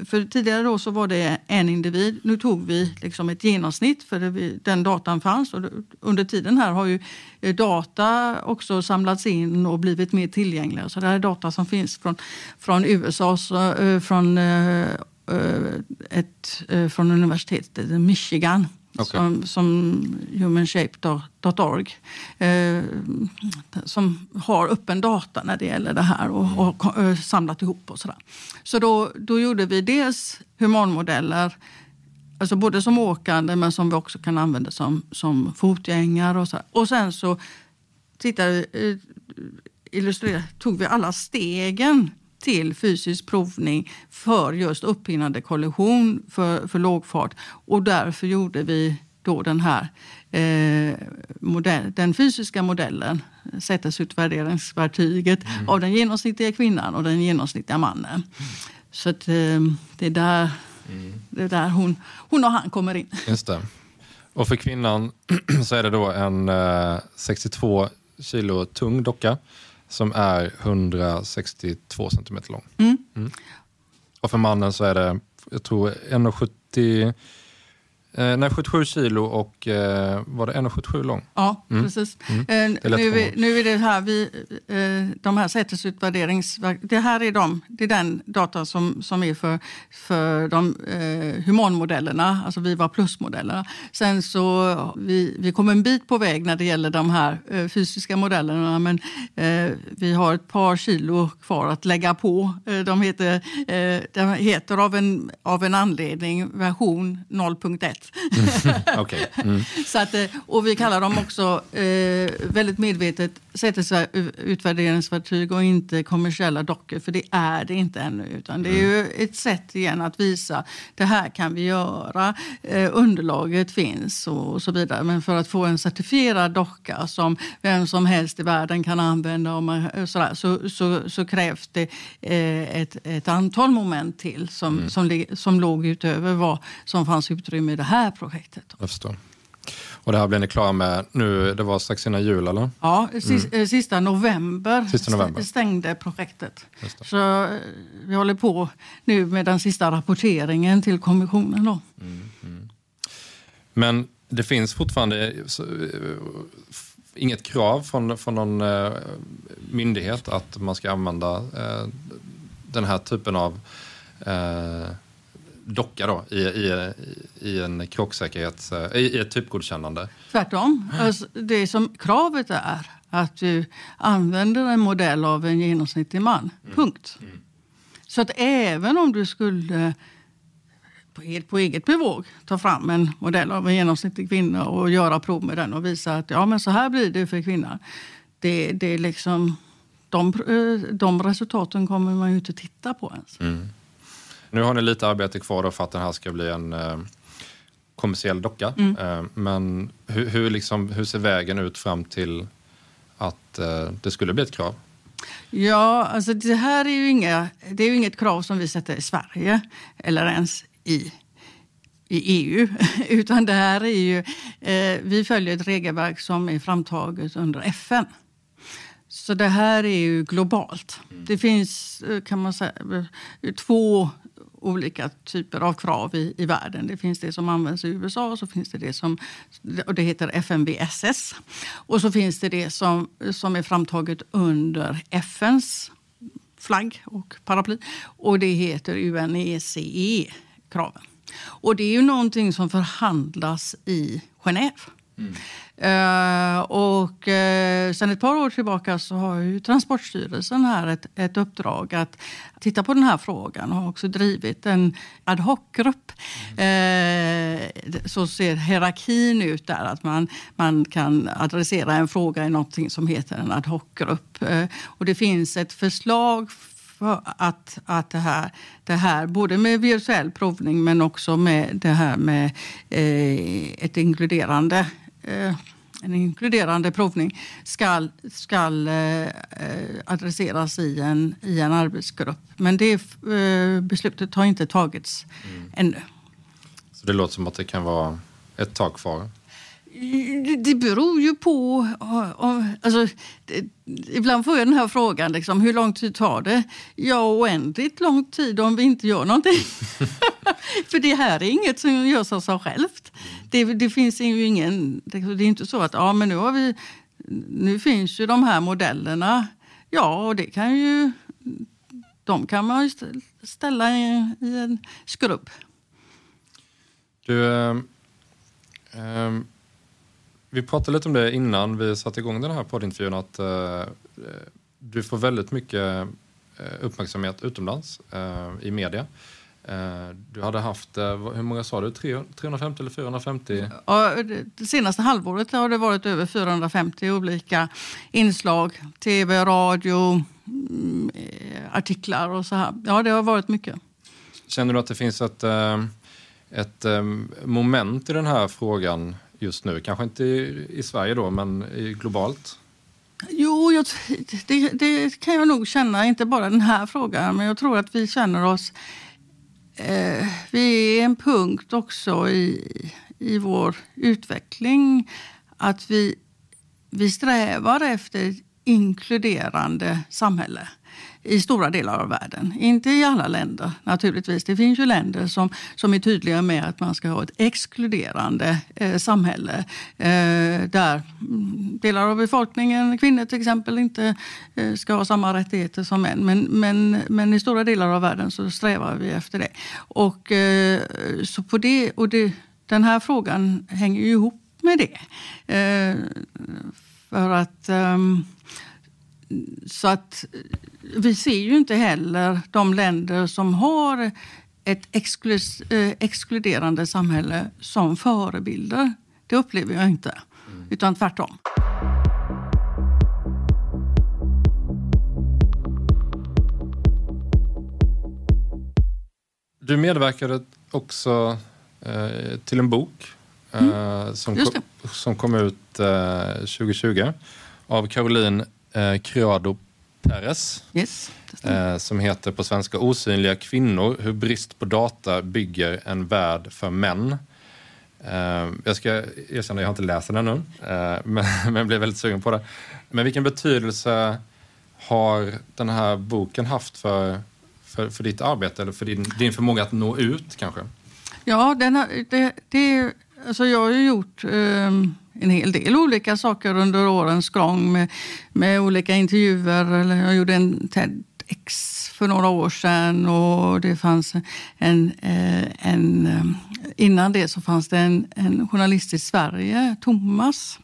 För tidigare då så var det en individ. Nu tog vi liksom ett genomsnitt för det, den datan fanns. Och under tiden här har ju eh, data också samlats in och blivit mer tillgängliga. Så det här är data som finns från, från USA, så, eh, från, ett, från universitetet i Michigan Okay. Som, som humanshape.org eh, som har öppen data när det gäller det här och har eh, samlat ihop och sådär. Så då, då gjorde vi dels humanmodeller Alltså både som åkande men som vi också kan använda som, som fotgängare. Och, så. och sen så tittade, eh, illustrerade, tog vi alla stegen till fysisk provning för just upphinnande kollision för, för lågfart. Och därför gjorde vi då den här eh, modell, den fysiska modellen, sätesutvärderingsverktyget mm. av den genomsnittliga kvinnan och den genomsnittliga mannen. Så att, eh, det är där, mm. det är där hon, hon och han kommer in. Just det. Och för kvinnan [clears throat] så är det då en eh, 62 kilo tung docka som är 162 centimeter lång. Mm. Mm. Och för mannen så är det, jag tror 1,70 Eh, nej, 77 kilo och eh, var det 1,77 lång? Ja, mm. precis. Mm. Eh, nu, är, nu är det här vi, eh, de här sätesutvärderings... Det här är, de, det är den data som, som är för, för de eh, humanmodellerna, alltså Viva plus-modellerna. Sen så vi, vi kom en bit på väg när det gäller de här eh, fysiska modellerna men eh, vi har ett par kilo kvar att lägga på. De heter, de heter av, en, av en anledning version 0.1 [laughs] rätt. okay. mm. Så att, eh, och vi kallar dem också eh, väldigt medvetet sätesutvärderingsverktyg och inte kommersiella dockor, för det är det inte ännu. Utan det är ju mm. ett sätt igen att visa det här kan vi göra, eh, underlaget finns och, och, så vidare. Men för att få en certifierad docka som vem som helst i världen kan använda och man, eh, sådär, så, så, så, krävs det eh, ett, ett antal moment till som, mm. som, som låg utöver vad som fanns utrymme i det här projektet. Jag förstår. Och det här blev ni klara med nu, det var strax innan jul eller? Ja, sista, mm. Eh, sista november, sista november stängde projektet. Så eh, vi håller på nu med den sista rapporteringen till kommissionen. Då. Mm, mm. Men det finns fortfarande så, uh, inget krav från, från någon myndighet att man ska använda den här typen av docka då, i, i, i en krocksäkerhets... I, i ett typgodkännande? Tvärtom. Alltså, det som kravet är att du använder en modell av en genomsnittlig man. Mm. Punkt. Mm. Så att även om du skulle på, på eget bevåg ta fram en modell av en genomsnittlig kvinna och göra prov med den och visa att ja, men så här blir det för kvinnan. Det, det är liksom, de, de resultaten kommer man ju inte titta på ens. Mm. Nu har ni lite arbete kvar för att den här ska bli en eh, kommersiell docka. Mm. Eh, men hur, hur, liksom, hur, ser vägen ut fram till att eh, det skulle bli ett krav? Ja, alltså det här är ju, inga, det är ju inget krav som vi sätter i Sverige eller ens i i EU, [laughs] utan det här är ju, eh, vi följer ett regelverk som är framtaget under FN. Så det här är ju globalt. Mm. Det finns eh, kan man säga, två olika typer av krav i, i världen. Det finns det som används i USA och så finns det det som och det heter FNBSS. Och så finns det det som, som är framtaget under FNs flagg och paraply och det heter UNECE-kraven. Och det är ju någonting som förhandlas i Genève. Mm. Uh, och uh, sen ett par år tillbaka så har ju Transportstyrelsen här ett, ett uppdrag att titta på den här frågan och har också drivit en ad hoc-grupp. Mm. Uh, så ser hierarkin ut där, att man, man kan adressera en fråga i något som heter en ad hoc-grupp. och det finns ett förslag för att, att det, här, det här, både med virtuell provning men också med det här med ett inkluderande Eh, en inkluderande provning ska, ska eh, adresseras i en, i en arbetsgrupp. Men det eh, beslutet har inte tagits mm. ännu. Så det låter som att det kan vara ett tag kvar? Det beror ju på... Alltså, ibland får jag den här frågan, liksom, hur lång tid tar det? Ja, oändligt lång tid om vi inte gör någonting. [laughs] För det här är inget som görs av sig självt. Det, det, finns ju ingen... Det är inte så att ja, men nu, har vi, nu finns ju de här modellerna. Ja, och det kan ju... De kan man ju ställa i, i en skrubb. Du... Um, vi pratade lite om det innan vi satte igång den här poddintervjun att uh, du får väldigt mycket uh, uppmärksamhet utomlands uh, i media. Du hade haft, hur många sa du, 350 eller 450? Ja, det senaste halvåret har det varit över 450 olika inslag. Tv, radio, mm, artiklar och så här. Ja, det har varit mycket. Känner du att det finns ett ett moment i den här frågan just nu? Kanske inte i, i Sverige då, men globalt? Jo, jag, det, det, kan jag nog känna, inte bara den här frågan, men jag tror att vi känner oss... Eh, vi är en punkt också i, i vår utveckling att vi, vi strävar efter ett inkluderande samhälle i stora delar av världen. Inte i alla länder naturligtvis. Det finns ju länder som, som är tydliga med att man ska ha ett exkluderande eh, samhälle eh, där delar av befolkningen, kvinnor till exempel, inte eh, ska ha samma rättigheter som män. Men, men, men i stora delar av världen så strävar vi efter det. Och, eh, så på det, och det, den här frågan hänger ju ihop med det. Eh, för att ehm, så att vi ser ju inte heller de länder som har ett exklus, eh, exkluderande samhälle som förebilder. Det upplever jag inte, mm. utan tvärtom. Du medverkade också eh, till en bok eh, mm. som, kom, som kom ut eh, 2020 av Caroline eh, Criado Perez. Yes, eh, som heter på svenska Osynliga kvinnor, hur brist på data bygger en värld för män. Eh, jag ska erkänna, jag har inte läst den ännu, eh, men, [laughs] men blev väldigt sugen på det. Men vilken betydelse har den här boken haft för, för, för ditt arbete eller för din, din förmåga att nå ut kanske? Ja, den har, det, det, alltså jag har ju gjort eh, en hel del olika saker under årens gång med, med olika intervjuer. Jag gjorde en TEDx för några år sedan och det fanns en, eh, en eh, innan det så fanns det en, en journalist i Sverige, Thomas,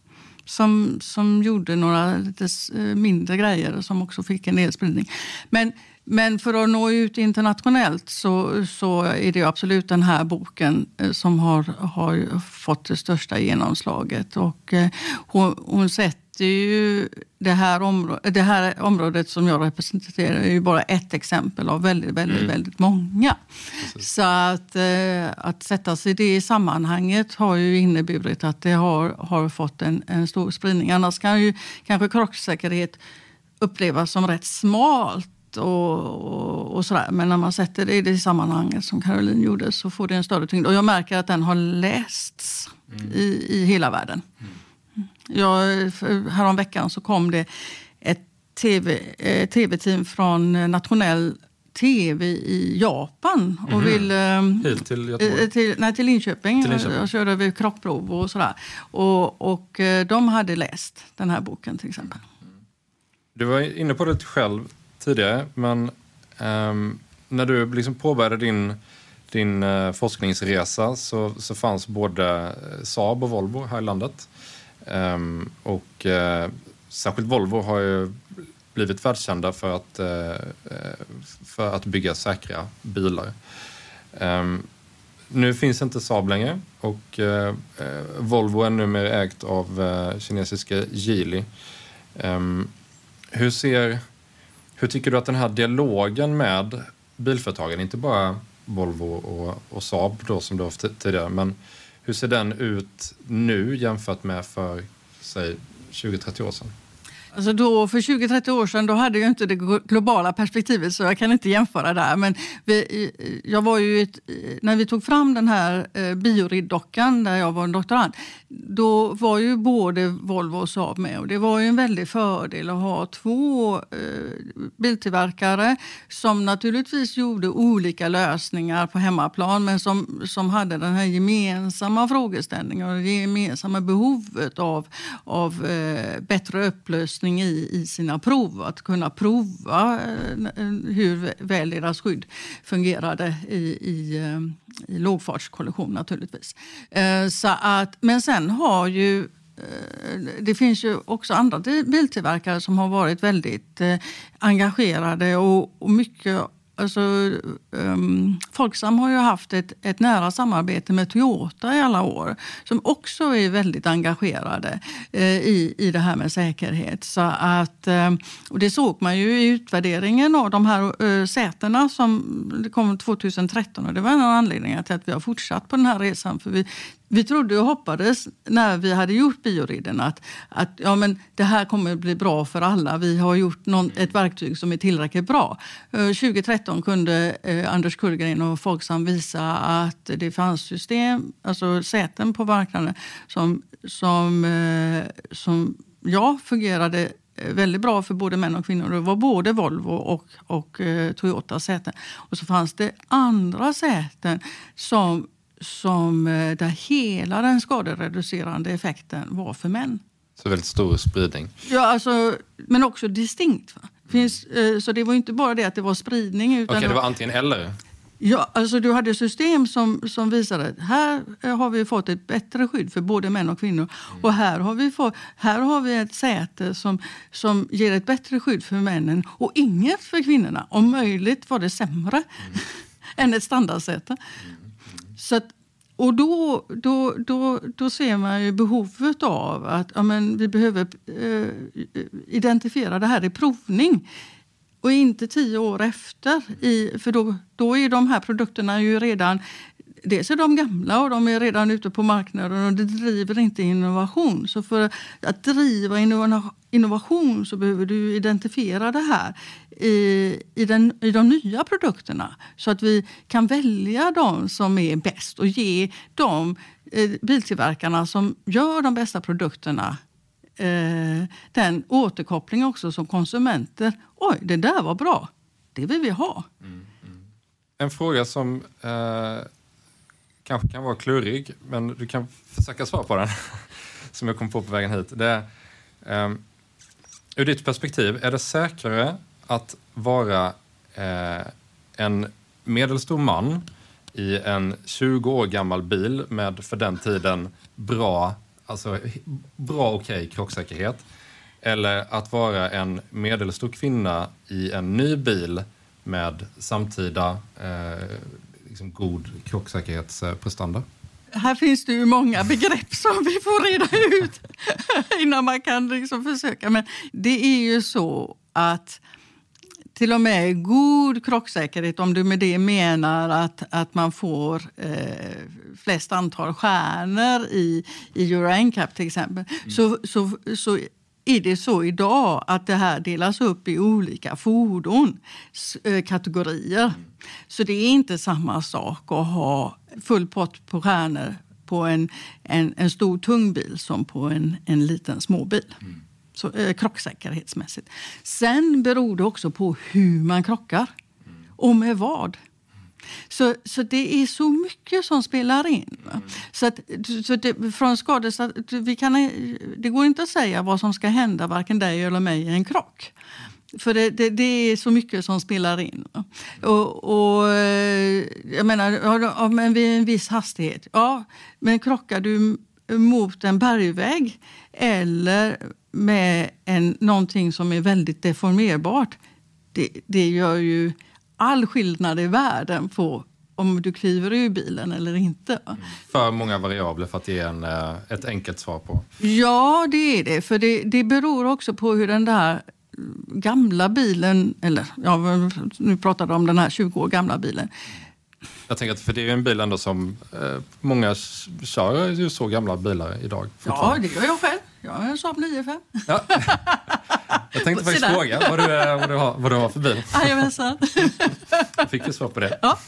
som, som gjorde några lite eh, mindre grejer som också fick en del spridning. Men men för att nå ut internationellt så, så är det absolut den här boken eh, som har, har fått det största genomslaget. Och eh, hon, hon sätter ju det här, området, det här området som jag representerar är ju bara ett exempel av väldigt, väldigt, mm. väldigt många. Precis. Så att, eh, att sätta sig i det sammanhanget har ju inneburit att det har, har fått en, en stor spridning. Annars kan ju kanske krocksäkerhet upplevas som rätt smalt och, och, och, sådär. Men när man sätter det i det sammanhanget som Caroline gjorde så får det en större tyngd. Och jag märker att den har lästs mm. i, i hela världen. Mm. Jag, häromveckan så kom det ett tv, tv-team från nationell tv i Japan. Och mm. vill, Hit till Göteborg? Eh, till, nej, till Linköping. till Linköping. Jag körde över krockprov och sådär. Och, och eh, de hade läst den här boken till exempel. Du var inne på det själv tidigare, men um, när du liksom påbörjade din, din uh, forskningsresa så, så fanns både eh, Saab och Volvo här i landet. Um, och uh, särskilt Volvo har ju blivit världskända för att, uh, för att bygga säkra bilar. Um, nu finns inte Saab längre och Volvo är numera ägt av kinesiska Geely. Hur ser hur tycker du att den här dialogen med bilföretagen, inte bara Volvo och, och Saab då som du har haft tidigare, men hur ser den ut nu jämfört med för, säg, 20-30 år sedan? Alltså då, för 20-30 år sedan då hade jag inte det globala perspektivet så jag kan inte jämföra där. Men vi, jag var ju ett, när vi tog fram den här eh, Biorid-dockan där jag var en doktorand, då var ju både Volvo och Saab med. Och det var ju en väldig fördel att ha två eh, biltillverkare som naturligtvis gjorde olika lösningar på hemmaplan men som, som hade den här gemensamma frågeställningen och det gemensamma behovet av, av eh, bättre upplösning utrustning i, i sina prov. Att kunna prova eh, hur väl deras skydd fungerade i, i, eh, i lågfartskollision naturligtvis. Eh, så att, men sen har ju det finns ju också andra biltillverkare som har varit väldigt engagerade och mycket alltså, um, Folksam har ju haft ett, ett nära samarbete med Toyota i alla år som också är väldigt engagerade uh, i, i det här med säkerhet. Så att, uh, och det såg man ju i utvärderingen av de här uh, sätena som kom 2013 och det var en av anledningarna till att vi har fortsatt på den här resan. För vi vi trodde och hoppades när vi hade gjort bioriden att, att ja, men det här kommer att bli bra för alla. Vi har gjort någon, ett verktyg som är tillräckligt bra. Eh, 2013 kunde eh, Anders Kullgren och Folksam visa att det fanns system, alltså säten på marknaden som, som, eh, som ja, fungerade väldigt bra för både män och kvinnor. Det var både Volvo och, och eh, Toyota säten. Och så fanns det andra säten som som, eh, där hela den skadereducerande effekten var för män. Så väldigt stor spridning? Ja, alltså, men också distinkt. Va? Finns, eh, så det var inte bara det att det var spridning. Okej, okay, det var antingen eller? Ja, alltså du hade system som, som visade att här eh, har vi fått ett bättre skydd för både män och kvinnor. Mm. Och här har, vi fått, här har vi ett säte som, som ger ett bättre skydd för männen och inget för kvinnorna. Om möjligt var det sämre mm. [laughs] än ett standardsäte. Mm. Så att, och då, då, då, då ser man ju behovet av att ja, men vi behöver eh, identifiera det här i provning. Och inte tio år efter. I, för då, då är de här produkterna ju redan dels är de gamla och de är redan ute på marknaden och det driver inte innovation. Så för att driva innovation så behöver du identifiera det här i, i, den, i de nya produkterna så att vi kan välja de som är bäst och ge de eh, biltillverkarna som gör de bästa produkterna eh, den återkoppling också som konsumenter. Oj, det där var bra. Det vill vi ha. Mm, mm. En fråga som eh, kanske kan vara klurig, men du kan försöka svara på den, [laughs] som jag kom på på vägen hit. Det är, um, ur ditt perspektiv, är det säkrare att vara eh, en medelstor man i en 20 år gammal bil med för den tiden bra, alltså bra okej okay, krocksäkerhet. Eller att vara en medelstor kvinna i en ny bil med samtida eh, liksom god krocksäkerhetsprestanda? Här finns det ju många begrepp som vi får reda ut [laughs] innan man kan liksom försöka. Men det är ju så att till och med god krocksäkerhet, om du med det menar att, att man får eh, flest antal stjärnor i, i Euro NCAP till exempel, mm. så, så, så är det så idag att det här delas upp i olika fordonskategorier. Mm. Så det är inte samma sak att ha full pott på stjärnor på en, en, en stor tung bil som på en, en liten småbil. Mm. Så, eh, krocksäkerhetsmässigt. Sen beror det också på hur man krockar mm. och med vad. Så, så det är så mycket som spelar in. Mm. Så, att, så det, från skadestat, vi kan, det går inte att säga vad som ska hända varken dig eller mig i en krock. För det, det, det, är så mycket som spelar in. Och, och jag menar, vid en viss hastighet. Ja, men krockar du mot en bergvägg eller med en, någonting som är väldigt deformerbart. Det, det gör ju all skillnad i världen på om du kliver ur bilen eller inte. För många variabler för att ge en, eh, ett enkelt svar på. Ja, det är det. För det, det beror också på hur den där gamla bilen, eller ja, nu pratar du om den här 20 år gamla bilen. Jag tänker att för det är en bil ändå som eh, många kör ju så gamla bilar idag. Ja, det gör jag själv. Har en Saab 9-5. Ja. Jag tänkte faktiskt fråga vad du, vad, du har, vad du har för bil. Jajamensan. Jag fick ju svar på det. Ja.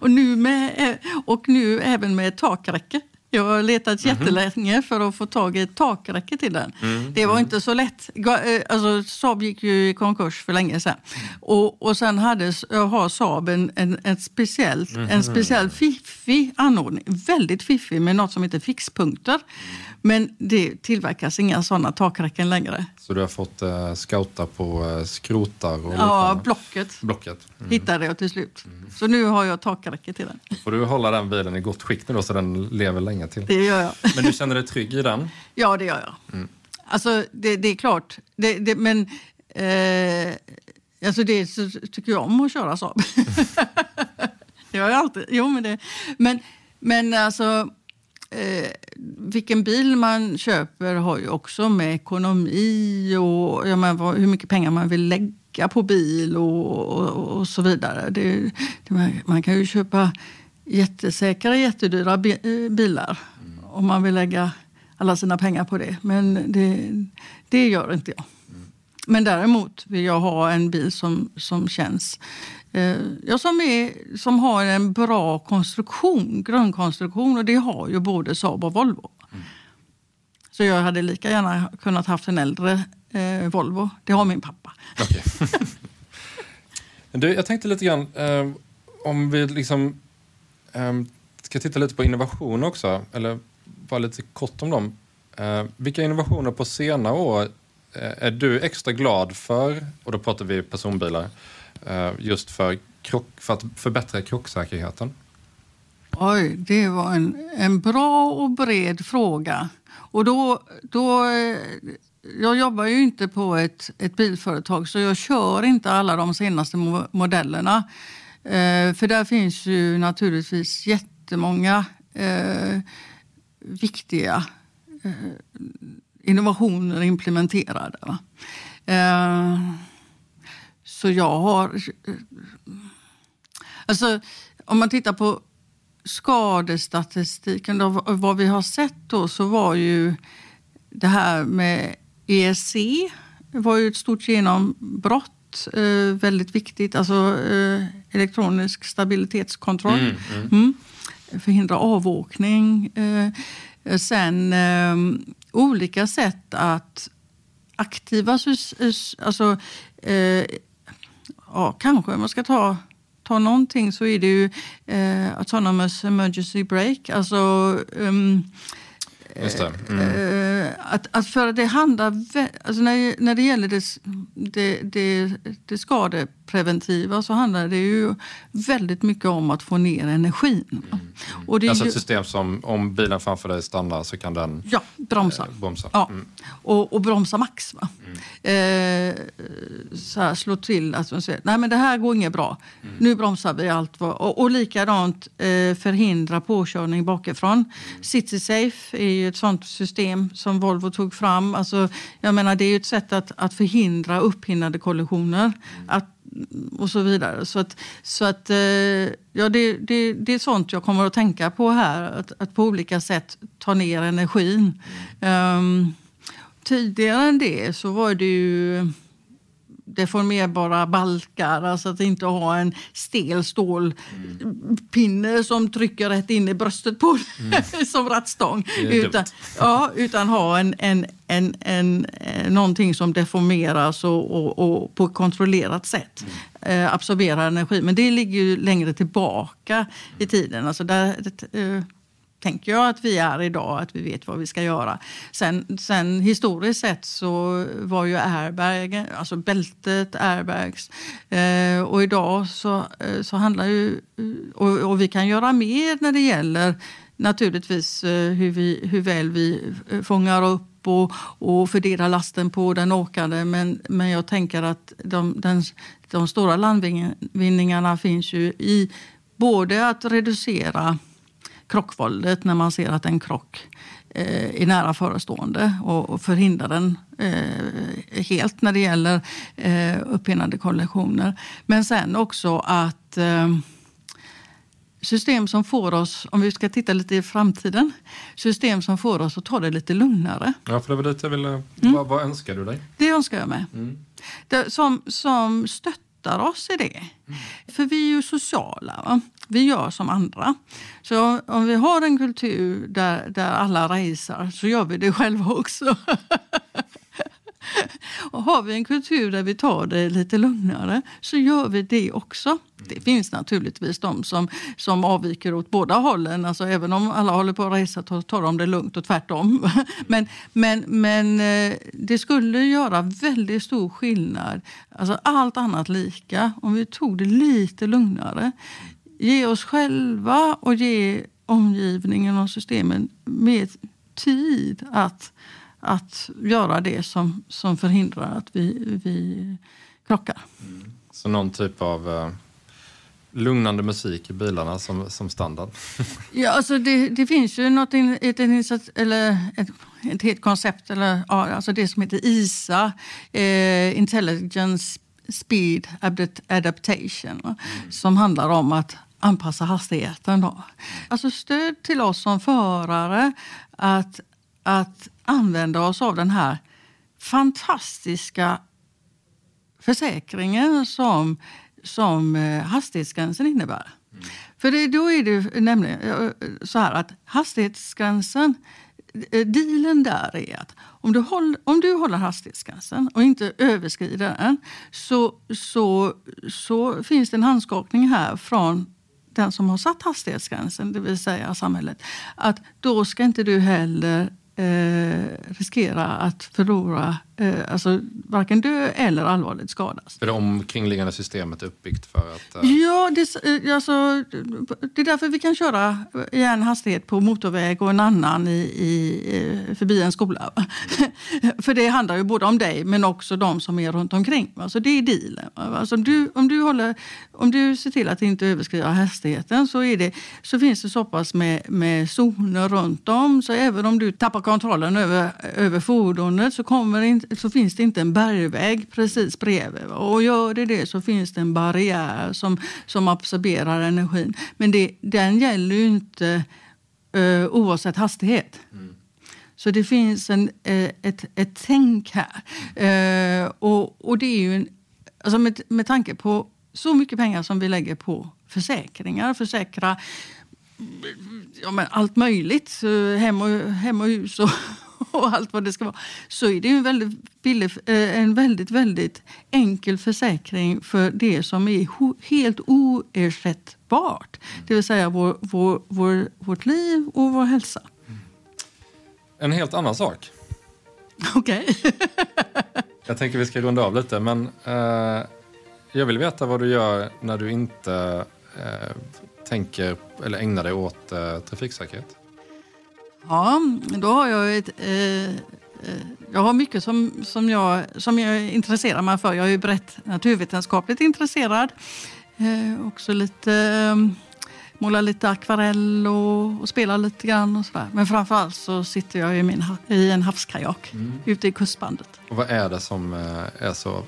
Och nu, med, och nu även med takräcke. Jag har letat mm jättelänge för att få tag i ett takräcke till den. Mm. Det var mm. inte så lätt. Eh, alltså, Saab gick ju i konkurs för länge sedan. Och, och sen hade, har Saab en, en, en, speciell, mm. en speciell fiffig anordning. Väldigt fiffig med något som heter fixpunkter. Men det tillverkas inga sådana takräcken längre. Så du har fått eh, scouta på eh, skrotar? Och ja, blocket. blocket. Mm. Hittade jag till slut. Mm. Så nu har jag takräcke till den. Får du hålla den bilen i gott skick nu då så den lever länge till? Det gör jag. Men du känner dig trygg i den? [laughs] Ja, det gör jag. Mm. Alltså, det, det, är klart. Det, det, men eh, Alltså det så tycker jag om att köra Saab. [laughs] det har jag alltid. Jo, men, det, men, men alltså eh, vilken bil man köper har ju också med ekonomi och ja, men, hur mycket pengar man vill lägga på bil och, och, och så vidare. Det, det, man kan ju köpa jättesäkra, jättedyra eh, bilar mm. om man vill lägga alla sina pengar på det. Men det, det gör inte jag. Men däremot vill jag ha en bil som, som känns ja, som, är, som har en bra konstruktion, grundkonstruktion och det har ju både Saab och Volvo. Mm. Så jag hade lika gärna kunnat haft en äldre eh, Volvo. Det har min pappa. Okay. [laughs] du, jag tänkte lite grann eh, om vi liksom eh, ska titta lite på innovation också, eller vara lite kort om dem. Eh, vilka innovationer på senare år Eh, är du extra glad för, och då pratar vi personbilar, eh, Eh, just för, krock, för att förbättra krocksäkerheten? Oj, det var en, en bra och bred fråga. Och då, då, eh, jag jobbar ju inte på ett, ett bilföretag så jag kör inte alla de senaste modellerna. Eh, för där finns ju naturligtvis jättemånga eh, viktiga eh, innovationer implementerade. Eh, så jag har... Alltså, om man tittar på skadestatistiken, då, vad vi har sett då, så var ju det här med ESC var ju ett stort genombrott. Eh, väldigt viktigt, alltså eh, elektronisk stabilitetskontroll. Mm, mm. Mm. Förhindra avåkning. Eh, sen ehm, olika sätt att aktiva, alltså eh, ja, kanske om man ska ta, ta någonting så är det ju eh, autonomous emergency break. Alltså um, Mm. Eh, att, att för det handlar, alltså när, när det gäller det, det, det, det skadepreventiva så handlar det ju väldigt mycket om att få ner energin. Mm. Och det är alltså ju, ett system som om bilen framför dig stannar så kan den ja, bromsa. Eh, bromsa. Ja. Mm. Och, och, bromsa max. Va? Mm. Eh, så här, slå till, alltså, säger, nej men det här går inget bra. Mm. Nu bromsar vi allt. Och, och likadant eh, förhindra påkörning bakifrån. Mm. City Safe är ju ett sånt system som Volvo tog fram. Alltså, jag menar, det är ju ett sätt att, att förhindra upphinnade kollisioner. Att, och så vidare. Så att, så att eh, ja, det, det, det är sånt jag kommer att tänka på här. Att, att på olika sätt ta ner energin. Um, tidigare än det så var det ju deformerbara balkar, alltså att inte ha en stel stålpinne som trycker rätt in i bröstet på mm. [laughs] som rattstång. Utan, ja, utan ha en, en, en, en, en, någonting som deformeras och, och, och på ett kontrollerat sätt mm. eh, absorberar energi. Men det ligger ju längre tillbaka i tiden. Alltså där, eh, tänker jag att vi är idag, att vi vet vad vi ska göra. Sen, sen historiskt sett så var ju airbag, alltså bältet, airbags. Eh, och idag så, eh, så handlar ju, eh, och, och, vi kan göra mer när det gäller naturligtvis eh, hur, vi, hur väl vi fångar upp och, och fördelar lasten på den åkande. Men, men jag tänker att de, den, de stora landvinningarna finns ju i både att reducera krockvåldet när man ser att en krock eh, är nära förestående och, och förhindra den eh, helt när det gäller eh, uppinnande kollisioner. Men sen också att eh, system som får oss, om vi ska titta lite i framtiden, system som får oss att ta det lite lugnare. Ja, för det var lite jag ville, mm. vad, vad, önskar du dig? Det önskar jag mig. Mm. Det, som, som stöttar oss i det. Mm. För vi är ju sociala. Va? Vi gör som andra. Så om vi har en kultur där, där alla racear så gör vi det själva också. [laughs] Och har vi en kultur där vi tar det lite lugnare så gör vi det också. Det finns naturligtvis de som, som avviker åt båda hållen. Alltså även om alla håller på att resa tar de det lugnt och tvärtom. [laughs] Men, men, men eh, det skulle göra väldigt stor skillnad, alltså allt annat lika, om vi tog det lite lugnare ge oss själva och ge omgivningen och systemen mer tid att, att göra det som, som förhindrar att vi, vi krockar. Så någon typ av eh, lugnande musik i bilarna som, som standard? [laughs] Ja, alltså det, det finns ju något, in, ett, ett, eller ett, ett helt koncept, eller, ja, alltså det som heter ISA, eh, Intelligence Speed Adaptation, mm. som handlar om att anpassa hastigheten. Då. Alltså stöd till oss som förare att, att använda oss av den här fantastiska försäkringen som, som eh, hastighetsgränsen innebär. Mm. För det, då är det nämligen eh, så här att hastighetsgränsen, eh, dealen där är att om du, håller, om du håller hastighetsgränsen och inte överskrider den så, så, så finns det en handskakning här från den som har satt hastighetsgränsen, det vill säga samhället, att då ska inte du heller eh, riskera att förlora, eh, alltså varken dö eller allvarligt skadas. För det omkringliggande systemet är uppbyggt för att... Eh... Ja, det, eh, alltså, det är därför vi kan köra i en hastighet på motorväg och en annan i, i, eh, förbi en skola. [laughs] för det handlar ju både om dig men också de som är runt omkring. Alltså, det är dealen. Alltså, om, du, om, du håller, om du ser till att inte överskrida hastigheten så, är det, så finns det så pass med, med zoner runt om så även om du tappar kontrollen över, över fordonet så, kommer inte, så finns det inte en bergväg precis bredvid. Och gör det det så finns det en barriär som, som absorberar energin. Men det, den gäller ju inte uh, oavsett hastighet. Mm. Så det finns en, uh, ett, ett tänk här. Uh, och, och det är ju en, alltså med, med tanke på så mycket pengar som vi lägger på försäkringar, försäkra ja, men allt möjligt, hem och, hem och hus och, [laughs] och allt vad det ska vara, så är det en väldigt, billig, eh, en väldigt, väldigt enkel försäkring för det som är helt oersättbart. Det vill säga vår, vår, vår, vårt liv och vår hälsa. En helt annan sak. Okej. Okay. [laughs] jag tänker vi ska runda av lite, men eh, jag vill veta vad du gör när du inte eh, tänker eller ägnar dig åt eh, trafiksäkerhet? Ja, då har jag ett... Eh, eh, jag har mycket som, som, jag, som jag intresserar mig för. Jag är ju brett naturvetenskapligt intresserad. Eh, också lite... Eh, målar lite akvarell och, och spelar lite grann och sådär. Men framförallt så sitter jag i, min, i en havskajak mm. ute i kustbandet. Och vad är det som eh, är så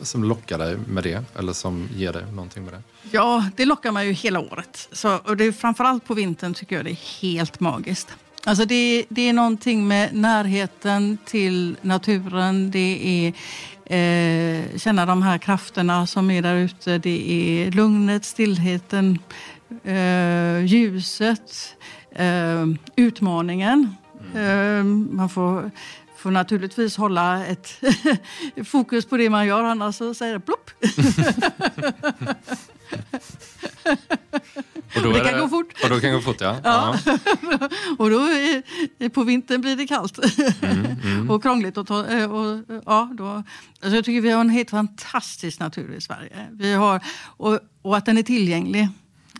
som lockar dig med det? Eller som ger dig någonting med det? Ja, det lockar mig ju hela året. Så, och det är framförallt på vintern tycker jag det är helt magiskt. Alltså det, det är någonting med närheten till naturen. Det är eh, känna de här krafterna som är där ute. Det är lugnet, stillheten, eh, ljuset, eh, utmaningen. Mm. Eh, man får får naturligtvis hålla ett [laughs] fokus på det man gör, annars så säger det plopp. [laughs] Och då det kan det, gå fort. Och då kan gå fort, ja. ja. [laughs] och då är, på vintern blir det kallt mm, mm. och krångligt. Och, ta, eh, och, ja, då, alltså jag tycker vi har en helt fantastisk natur i Sverige. Vi har, och, och att den är tillgänglig.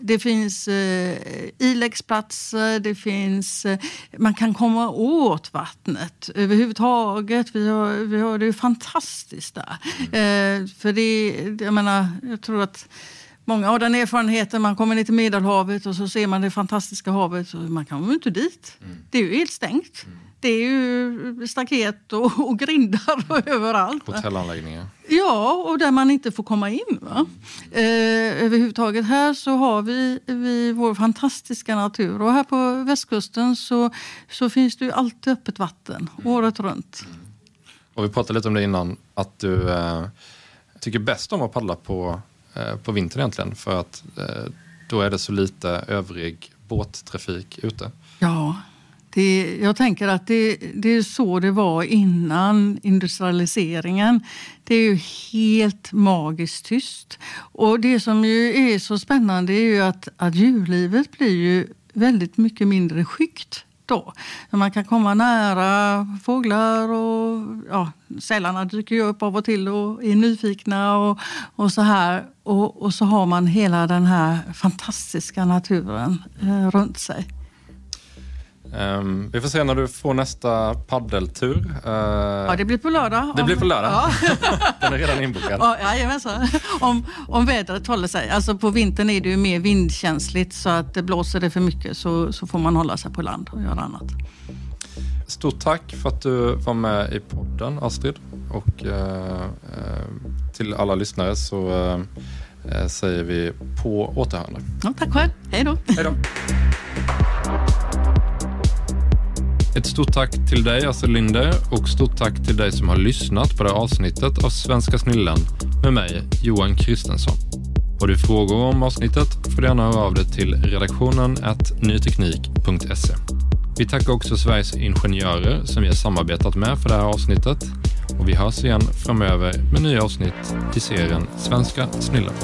Det finns eh, iläggsplatser, det finns, eh, man kan komma åt vattnet överhuvudtaget. Vi har, vi har, det är fantastiskt där. Eh, för det, jag menar, jag tror att Många har den erfarenheten, man kommer ner till Medelhavet och så ser man det fantastiska havet. Och man kommer inte dit. Mm. Det är ju helt stängt. Mm. Det är ju staket och, och grindar och [laughs] överallt. Hotellanläggningar. Ja, och där man inte får komma in. Va? Eh, överhuvudtaget här så har vi, vi vår fantastiska natur. Och här på västkusten så, så finns det ju alltid öppet vatten mm. året runt. Mm. Och vi pratade lite om det innan, att du eh, tycker bäst om att paddla på, eh, på vintern egentligen. För att eh, då är det så lite övrig båttrafik ute. Ja, det, jag tänker att det, det, är så det var innan industrialiseringen. Det är ju helt magiskt tyst. Och det som ju är så spännande är ju att, att djurlivet blir ju väldigt mycket mindre skyggt då. Man kan komma nära fåglar och ja, sälarna dyker ju upp av och till och är nyfikna och, och så här. Och, och så har man hela den här fantastiska naturen eh, runt sig. Um, vi får se när du får nästa paddeltur. Uh, ja, det blir på lördag. Det blir på lördag? Ja. [laughs] Den är redan inbokad? Ja, jajamensan. Om, om vädret håller sig. Alltså på vintern är det ju mer vindkänsligt så att det blåser det för mycket så, så får man hålla sig på land och göra annat. Stort tack för att du var med i podden Astrid. Och uh, till alla lyssnare så uh, säger vi på återhörande. Ja, tack själv. Hej då. Hej då. Ett stort tack till dig Astrid Linde och stort tack till dig som har lyssnat på det här avsnittet av Svenska snillen med mig, Johan Kristensson. Har du frågor om avsnittet får du gärna höra av dig till redaktionen nyteknik.se. Vi tackar också Sveriges Ingenjörer som vi har samarbetat med för det här avsnittet och vi hörs igen framöver med nya avsnitt i serien Svenska snillen.